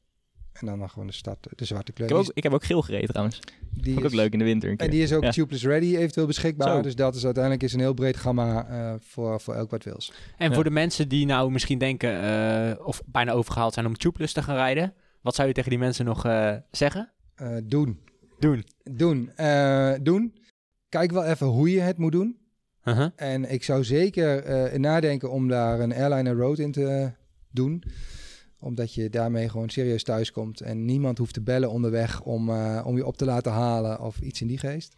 En dan nog gewoon de, stad, de zwarte kleur. Ik heb, ook, ik heb ook geel gereden trouwens. is- die Vond ik ook is- leuk in de winter een keer. En die is ook Ja. tubeless ready eventueel beschikbaar. Zo. Dus dat is uiteindelijk is een heel breed gamma eh, voor, voor elk wat wils. En Ja. voor de mensen die nou misschien denken, eh, of bijna overgehaald zijn om tubeless te gaan rijden. Wat zou je tegen die mensen nog eh, zeggen? Eh, doen. Doen. Doen. Eh, doen. Kijk wel even hoe je het moet doen. Uh-huh. En ik zou zeker eh, nadenken om daar een airliner road in te doen. Omdat je daarmee gewoon serieus thuis komt. En niemand hoeft te bellen onderweg om, eh, om je op te laten halen of iets in die geest.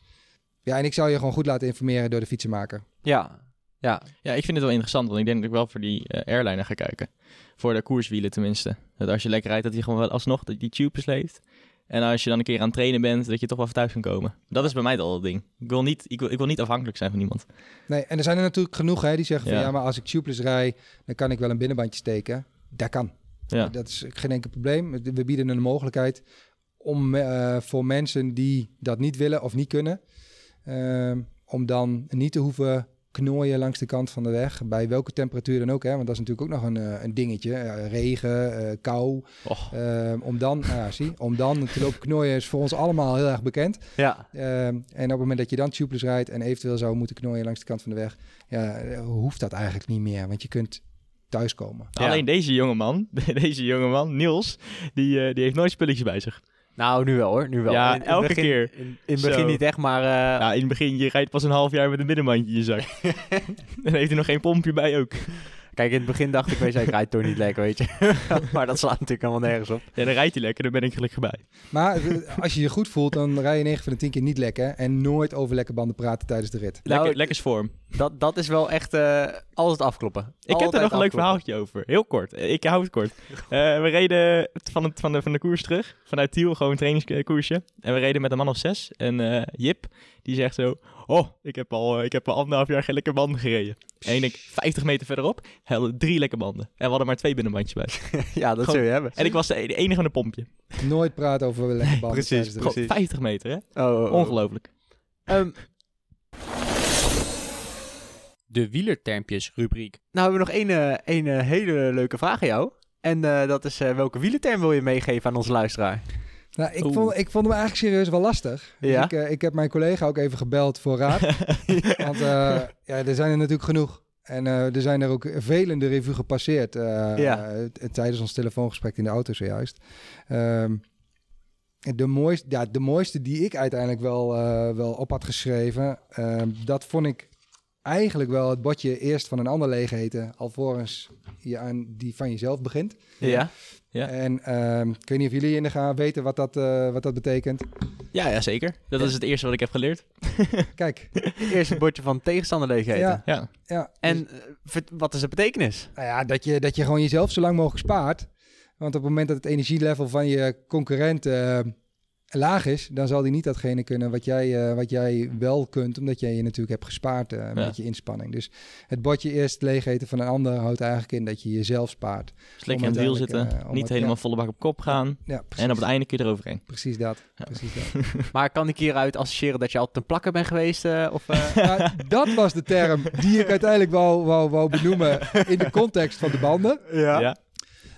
Ja, en ik zou je gewoon goed laten informeren door de fietsenmaker. Ja. Ja. Ja, ik vind het wel interessant, want ik denk dat ik wel voor die eh, airliner ga kijken. Voor de koerswielen tenminste. Dat als je lekker rijdt, dat hij gewoon wel alsnog die die tubes leeft. En als je dan een keer aan het trainen bent, dat je toch wel even thuis kan komen. Dat is bij mij al het ding. Ik wil niet, ik wil, ik wil niet afhankelijk zijn van iemand. Nee, en er zijn er natuurlijk genoeg hè, die zeggen van Ja. ja, maar als ik tubeless rij, dan kan ik wel een binnenbandje steken. Dat kan. Ja, Dat is geen enkel probleem. We bieden een mogelijkheid om eh, voor mensen die dat niet willen of niet kunnen, ehm, om dan niet te hoeven knooien langs de kant van de weg, bij welke temperatuur dan ook, hè, want dat is natuurlijk ook nog een, eh, een dingetje. Regen, eh, kou. Och. Ehm, om dan, nou ja, zie, om dan te lopen knooien is voor ons allemaal heel erg bekend. Ja. Ehm, en op het moment dat je dan tubeless rijdt en eventueel zou moeten knooien langs de kant van de weg, ja, eh, hoeft dat eigenlijk niet meer, want je kunt thuiskomen. Ja. Alleen deze jongeman, deze jongeman, Niels, die, eh, die heeft nooit spulletjes bij zich. Nou, nu wel hoor. Nu wel. Ja, In- elke begin- keer. In, in het begin Zo. niet echt, maar... eh, Ja, in het begin, je rijdt pas een half jaar met een binnenbandje in je zak. Dan heeft hij nog geen pompje bij ook. Kijk, in het begin dacht ik, weet je, ik rijd toch niet lekker, weet je. maar dat slaat natuurlijk helemaal nergens op. Ja, dan rijdt hij lekker, dan ben ik gelukkig bij. Maar eh, als je je goed voelt, dan rij je 9 van de 10 keer niet lekker. En nooit over lekke banden praten tijdens de rit. Lekker, Nou, lekkers vorm. Dat, dat is wel echt eh altijd afkloppen. Ik heb er nog een leuk verhaaltje over. Heel kort. Ik hou het kort. Eh, we reden van, het, van, de, van de koers terug. Vanuit Tiel, gewoon een trainingskoersje. En we reden met een man of zes. En eh, Jip, die zegt zo... Oh, ik heb al, eh, ik heb al anderhalf jaar geen lekker banden gereden. En ik 50 meter verderop, hadden drie lekker banden. En we hadden maar twee binnenbandjes bij. Ja, dat Gewoon- zul je hebben. En ik was de, de enige met een pompje. Nooit praten over lekke banden Precies. Gewoon Precies. 50 meter, hè? Oh, oh, oh. Ongelooflijk. Ehm, de wielertermpjes rubriek. Nou hebben we nog één, eh, één eh, hele leuke vraag aan jou. En eh, dat is, eh, welke wielerterm wil je meegeven aan onze luisteraar? Nou, ik, Oeh. vond, ik vond hem eigenlijk serieus wel lastig. Dus Ja? ik, eh, ik heb mijn collega ook even gebeld voor raad. Want eh, ja, er zijn er natuurlijk genoeg. En eh, er zijn er ook velen de revue gepasseerd Ja. tijdens ons telefoongesprek in de auto zojuist. Ehm, de, mooiste, ja, de mooiste die ik uiteindelijk wel, wel op had geschreven, ehm, dat vond ik eigenlijk wel het bordje eerst van een ander leeg eten, alvorens je aan die van jezelf begint. Ja. Ja. En ehm, ik weet niet of jullie in de gaan weten wat dat, eh, wat dat betekent. Ja, ja, zeker. Dat is het eerste wat ik heb geleerd. Kijk, het bordje van tegenstander leeg eten. Ja. Ja. ja, En eh, vert- wat is de betekenis? Nou ja, dat je, dat je gewoon jezelf zo lang mogelijk spaart. Want op het moment dat het energielevel van je concurrent eh, laag is, dan zal die niet datgene kunnen wat jij, eh, wat jij wel kunt, omdat jij je natuurlijk hebt gespaard eh, met je inspanning. Dus het bordje eerst leeg eten van een ander houdt eigenlijk in dat je jezelf spaart. Lekker in het wiel zitten. eh, niet het- helemaal ja. volle bak op kop gaan. Ja, En op het einde kun je eroverheen. precies dat. Ja. Precies dat. Maar kan ik hieruit associëren dat je altijd een plakker bent geweest? eh, of, eh? Nou, dat was de term die ik uiteindelijk wou, wou, wou benoemen in de context van de banden. Ja.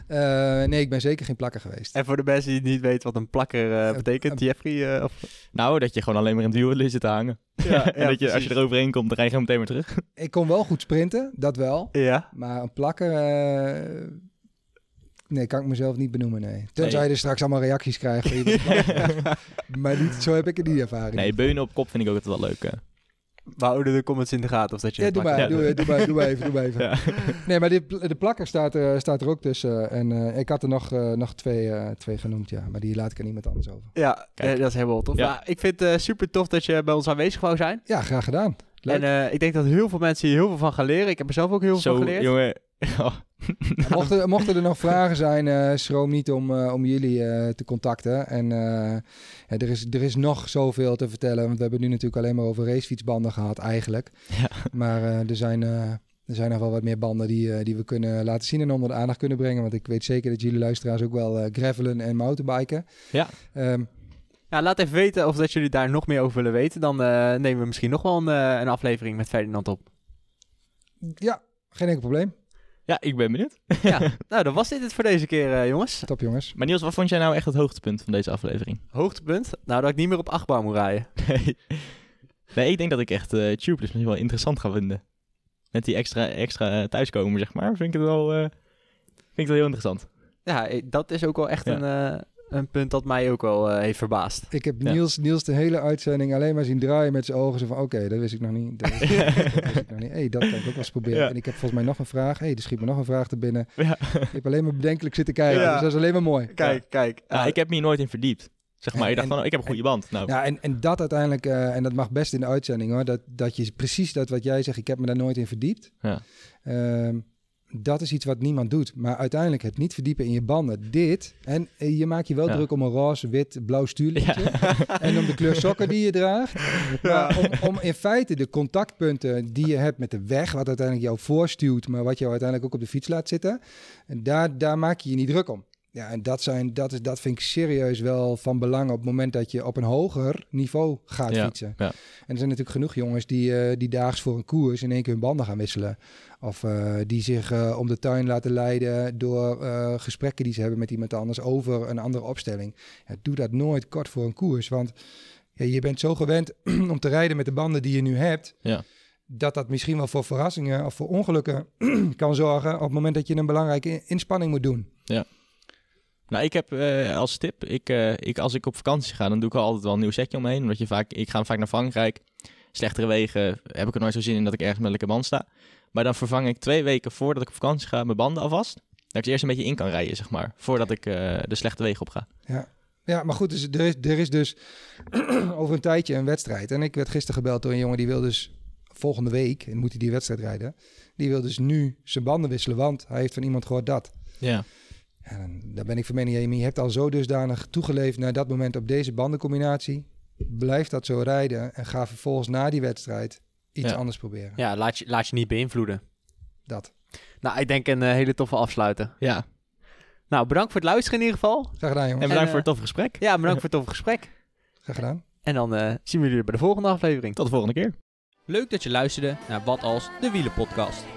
Eh, nee, ik ben zeker geen plakker geweest. En voor de mensen die niet weten wat een plakker eh, betekent, Jeffrey? eh, of... Nou, dat je gewoon alleen maar in het wiel zit te hangen. Ja, en dat je, als je eroverheen komt, dan rij je gewoon meteen weer terug. Ik kon wel goed sprinten, dat wel. Ja. Maar een plakker... eh, nee, kan ik mezelf niet benoemen, nee. Tenzij Nee. je er straks allemaal reacties krijgt. maar niet, zo heb ik het niet ervaring. Nee, beunen op kop vind ik ook altijd wel leuk. We houden de comments in de gaten of dat je Ja, doe maar, Ja, doe, doe, maar, doe maar even, doe maar even. Ja. Nee, maar dit, de plakker staat er, staat er ook tussen. En eh, ik had er nog, eh, nog twee, eh, twee genoemd, ja. Maar die laat ik aan iemand anders over. Ja, Kijk. eh, dat is helemaal tof. Ja. Ik vind het super tof dat je bij ons aanwezig wou zijn. Ja, graag gedaan. Leuk. En eh, ik denk dat heel veel mensen hier heel veel van gaan leren. Ik heb er zelf ook heel veel Zo, van geleerd. jongen. Mochten, mochten er nog vragen zijn, eh, schroom niet om, eh, om jullie eh, te contacten. En eh, ja, er, is, er is nog zoveel te vertellen. Want we hebben nu natuurlijk alleen maar over racefietsbanden gehad eigenlijk. Ja. Maar eh, er, zijn, eh, er zijn nog wel wat meer banden die, eh, die we kunnen laten zien en onder de aandacht kunnen brengen. Want ik weet zeker dat jullie luisteraars ook wel eh, gravelen en mountainbiken. Ja. Ehm, Ja, laat even weten of dat jullie daar nog meer over willen weten. Dan eh, nemen we misschien nog wel een, een aflevering met Ferdinand op. ja, geen enkel probleem. Ja, ik ben benieuwd. ja, nou dan was dit het voor deze keer, eh, jongens. Top jongens. Maar Niels, wat vond jij nou echt het hoogtepunt van deze aflevering? Hoogtepunt? Nou, dat ik niet meer op achtbaan moet rijden. Nee, nee ik denk dat ik echt eh Tubeless misschien wel interessant ga vinden. Met die extra, extra eh, thuiskomen, zeg maar. Vind ik het wel, eh, vind ik het wel heel interessant. Ja, dat is ook wel echt Ja. een, eh, een punt dat mij ook wel eh, heeft verbaasd. Ik heb Ja. Niels, Niels de hele uitzending alleen maar zien draaien met zijn ogen. Zo van, oké, dat wist ik nog niet. Dat wist, dat wist ik nog niet. hey, dat kan ik ook wel eens proberen. Ja. En ik heb volgens mij nog een vraag. hey, er schiet me nog een vraag te binnen. Ja. Ik heb alleen maar bedenkelijk zitten kijken. Ja. Dus dat is alleen maar mooi. Kijk, kijk. Ja, ik heb me hier nooit in verdiept. Zeg maar, En- ik dacht van, oh, ik heb een goede band. Nou, Ja, en, en dat uiteindelijk, eh, en dat mag best in de uitzending hoor, dat, dat je precies dat wat jij zegt, ik heb me daar nooit in verdiept. Ja. Ehm, dat is iets wat niemand doet. Maar uiteindelijk het niet verdiepen in je banden. Dit, en eh, je maakt je wel Ja. druk om een roze, wit, blauw stuurlichtje. En om de kleur sokken die je draagt. Maar om, om in feite de contactpunten die je hebt met de weg, wat uiteindelijk jou voorstuwt, maar wat jou uiteindelijk ook op de fiets laat zitten, en daar, daar maak je je niet druk om. Ja, en dat, zijn, dat, is, dat vind ik serieus wel van belang op het moment dat je op een hoger niveau gaat Ja, fietsen. ja. En er zijn natuurlijk genoeg jongens die, eh, die daags voor een koers in één keer hun banden gaan wisselen. Of eh, die zich eh, om de tuin laten leiden door gesprekken die ze hebben met iemand anders over een andere opstelling. Ja, doe dat nooit kort voor een koers, want ja, je bent zo gewend om te rijden met de banden die je nu hebt. Ja. Dat dat misschien wel voor verrassingen of voor ongelukken kan zorgen op het moment dat je een belangrijke in- inspanning moet doen. Nou, ik heb eh, als tip, ik, eh, ik, als ik op vakantie ga, dan doe ik er altijd wel een nieuw setje omheen. Omdat je vaak, ik ga vaak naar Frankrijk. Slechtere wegen heb ik er nooit zo zin in dat ik ergens met een lekker band sta. Maar dan vervang ik twee weken voordat ik op vakantie ga mijn banden alvast. Dat ik eerst een beetje in kan rijden, zeg maar. Voordat ik eh, de slechte wegen op ga. Ja, maar goed, dus er, is, er is dus over een tijdje een wedstrijd. En ik werd gisteren gebeld door een jongen die wil dus volgende week, en moet hij die wedstrijd rijden, die wil dus nu zijn banden wisselen, want hij heeft van iemand gehoord dat. Ja. Dan, daar ben ik van mening, Jamie, je hebt al zo dusdanig toegeleefd naar dat moment op deze bandencombinatie. Blijf dat zo rijden en ga vervolgens na die wedstrijd iets Ja. anders proberen. Ja, laat je, laat je niet beïnvloeden. Dat. Nou, ik denk een eh, hele toffe afsluiten. Ja. Nou, bedankt voor het luisteren in ieder geval. Graag gedaan, En jongens. bedankt En, voor het toffe gesprek. Ja, bedankt voor het toffe gesprek. Graag gedaan. En dan eh, zien we jullie bij de volgende aflevering. Tot de volgende keer. Leuk dat je luisterde naar Wat Als, de Wielenpodcast.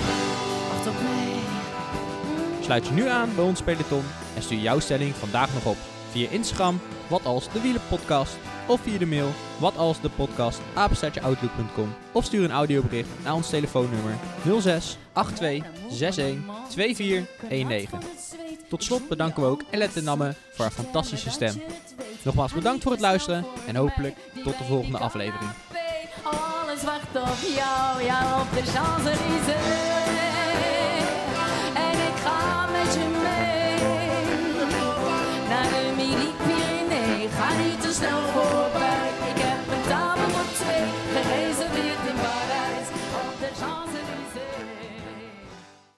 Sluit je nu aan bij ons peloton en stuur jouw stelling vandaag nog op. Via Instagram, wat als de wielenpodcast. Of via de mail, wat als de podcast. Of stuur een audiobericht naar ons telefoonnummer 06 82 61 2419. Tot slot bedanken we ook Elette Namme voor haar fantastische stem. Nogmaals bedankt voor het luisteren en hopelijk tot de volgende aflevering. Alles wacht op jou, op de. just now for